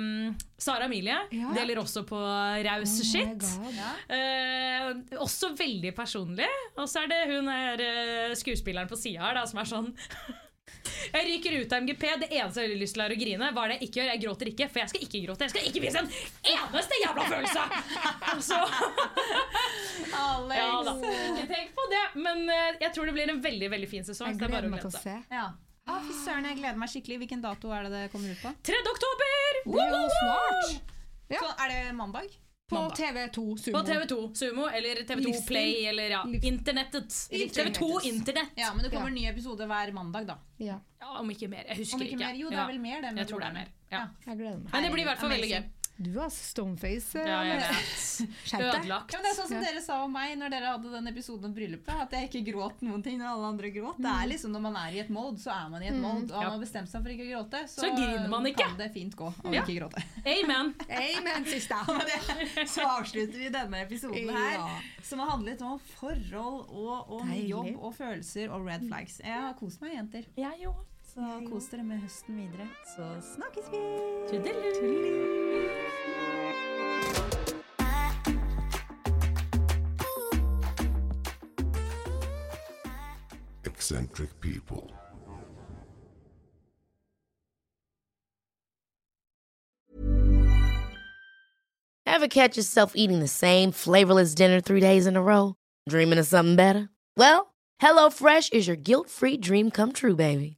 Speaker 3: mm, Sara Emilie
Speaker 2: Ja.
Speaker 3: deler også på raus
Speaker 2: Oh
Speaker 3: shit.
Speaker 2: God.
Speaker 1: Ja.
Speaker 3: Eh, også veldig personlig. Og så er det hun er eh, skuespilleren på sida her da, som er sånn Jeg ryker ut av MGP. Det eneste jeg har lyst til er å grine. Hva er det jeg ikke gjør? Jeg gråter ikke, for jeg skal ikke gråte. Jeg skal ikke vise en eneste jævla følelse! Så
Speaker 1: Alex!
Speaker 3: ja da, ikke tenk på det. Men eh, jeg tror det blir en veldig veldig fin sesong.
Speaker 2: Jeg
Speaker 3: er
Speaker 2: gleder meg til å se.
Speaker 1: Ja. Ah, fy søren, jeg gleder meg skikkelig. Hvilken dato er det det kommer ut på?
Speaker 3: 3. oktober!
Speaker 2: Det er jo snart! Ja.
Speaker 1: Så er det mandag?
Speaker 2: På
Speaker 3: Mandag.
Speaker 2: TV2 Sumo.
Speaker 3: På TV2 Sumo eller TV2
Speaker 2: Livsstil.
Speaker 3: Play eller ja, internettet.
Speaker 1: Internettet.
Speaker 3: TV2 Internett.
Speaker 1: Ja, men det kommer
Speaker 2: Ja.
Speaker 1: en ny episode hver mandag, da.
Speaker 2: Ja,
Speaker 3: Ja, om ikke mer. Jeg husker
Speaker 1: Om ikke mer. Jo, det er vel mer, det.
Speaker 3: Jeg tror det er mer. Ja.
Speaker 2: jeg gleder meg.
Speaker 3: Men det blir i hvert fall veldig gøy.
Speaker 2: Du har stoneface.
Speaker 3: Ja, jeg vet. Ødelagt.
Speaker 1: Ja, det er sånn som dere sa om meg når dere hadde den episoden om bryllupet. At jeg ikke gråt noen ting når alle andre gråt. Det er liksom Når man er i et mode, så er man i et mode. Og
Speaker 3: har
Speaker 1: man bestemt seg for ikke å gråte, så,
Speaker 3: Så griner man ikke.
Speaker 1: kan det fint gå å
Speaker 3: Ja.
Speaker 1: ikke gråte.
Speaker 3: Amen.
Speaker 2: Amen,
Speaker 1: det så avslutter vi denne episoden her, som har handlet om forhold og om
Speaker 2: Deilig.
Speaker 1: jobb og følelser og red flags. Jeg har kost meg, jenter.
Speaker 3: Jeg òg.
Speaker 1: Så kos dere med høsten videre. Så snakkes vi!
Speaker 4: Eccentric people.
Speaker 5: Ever catch yourself eating the same flavorless dinner three days in a row? Dreaming of something better? Well, HelloFresh is your guilt free dream come true, baby.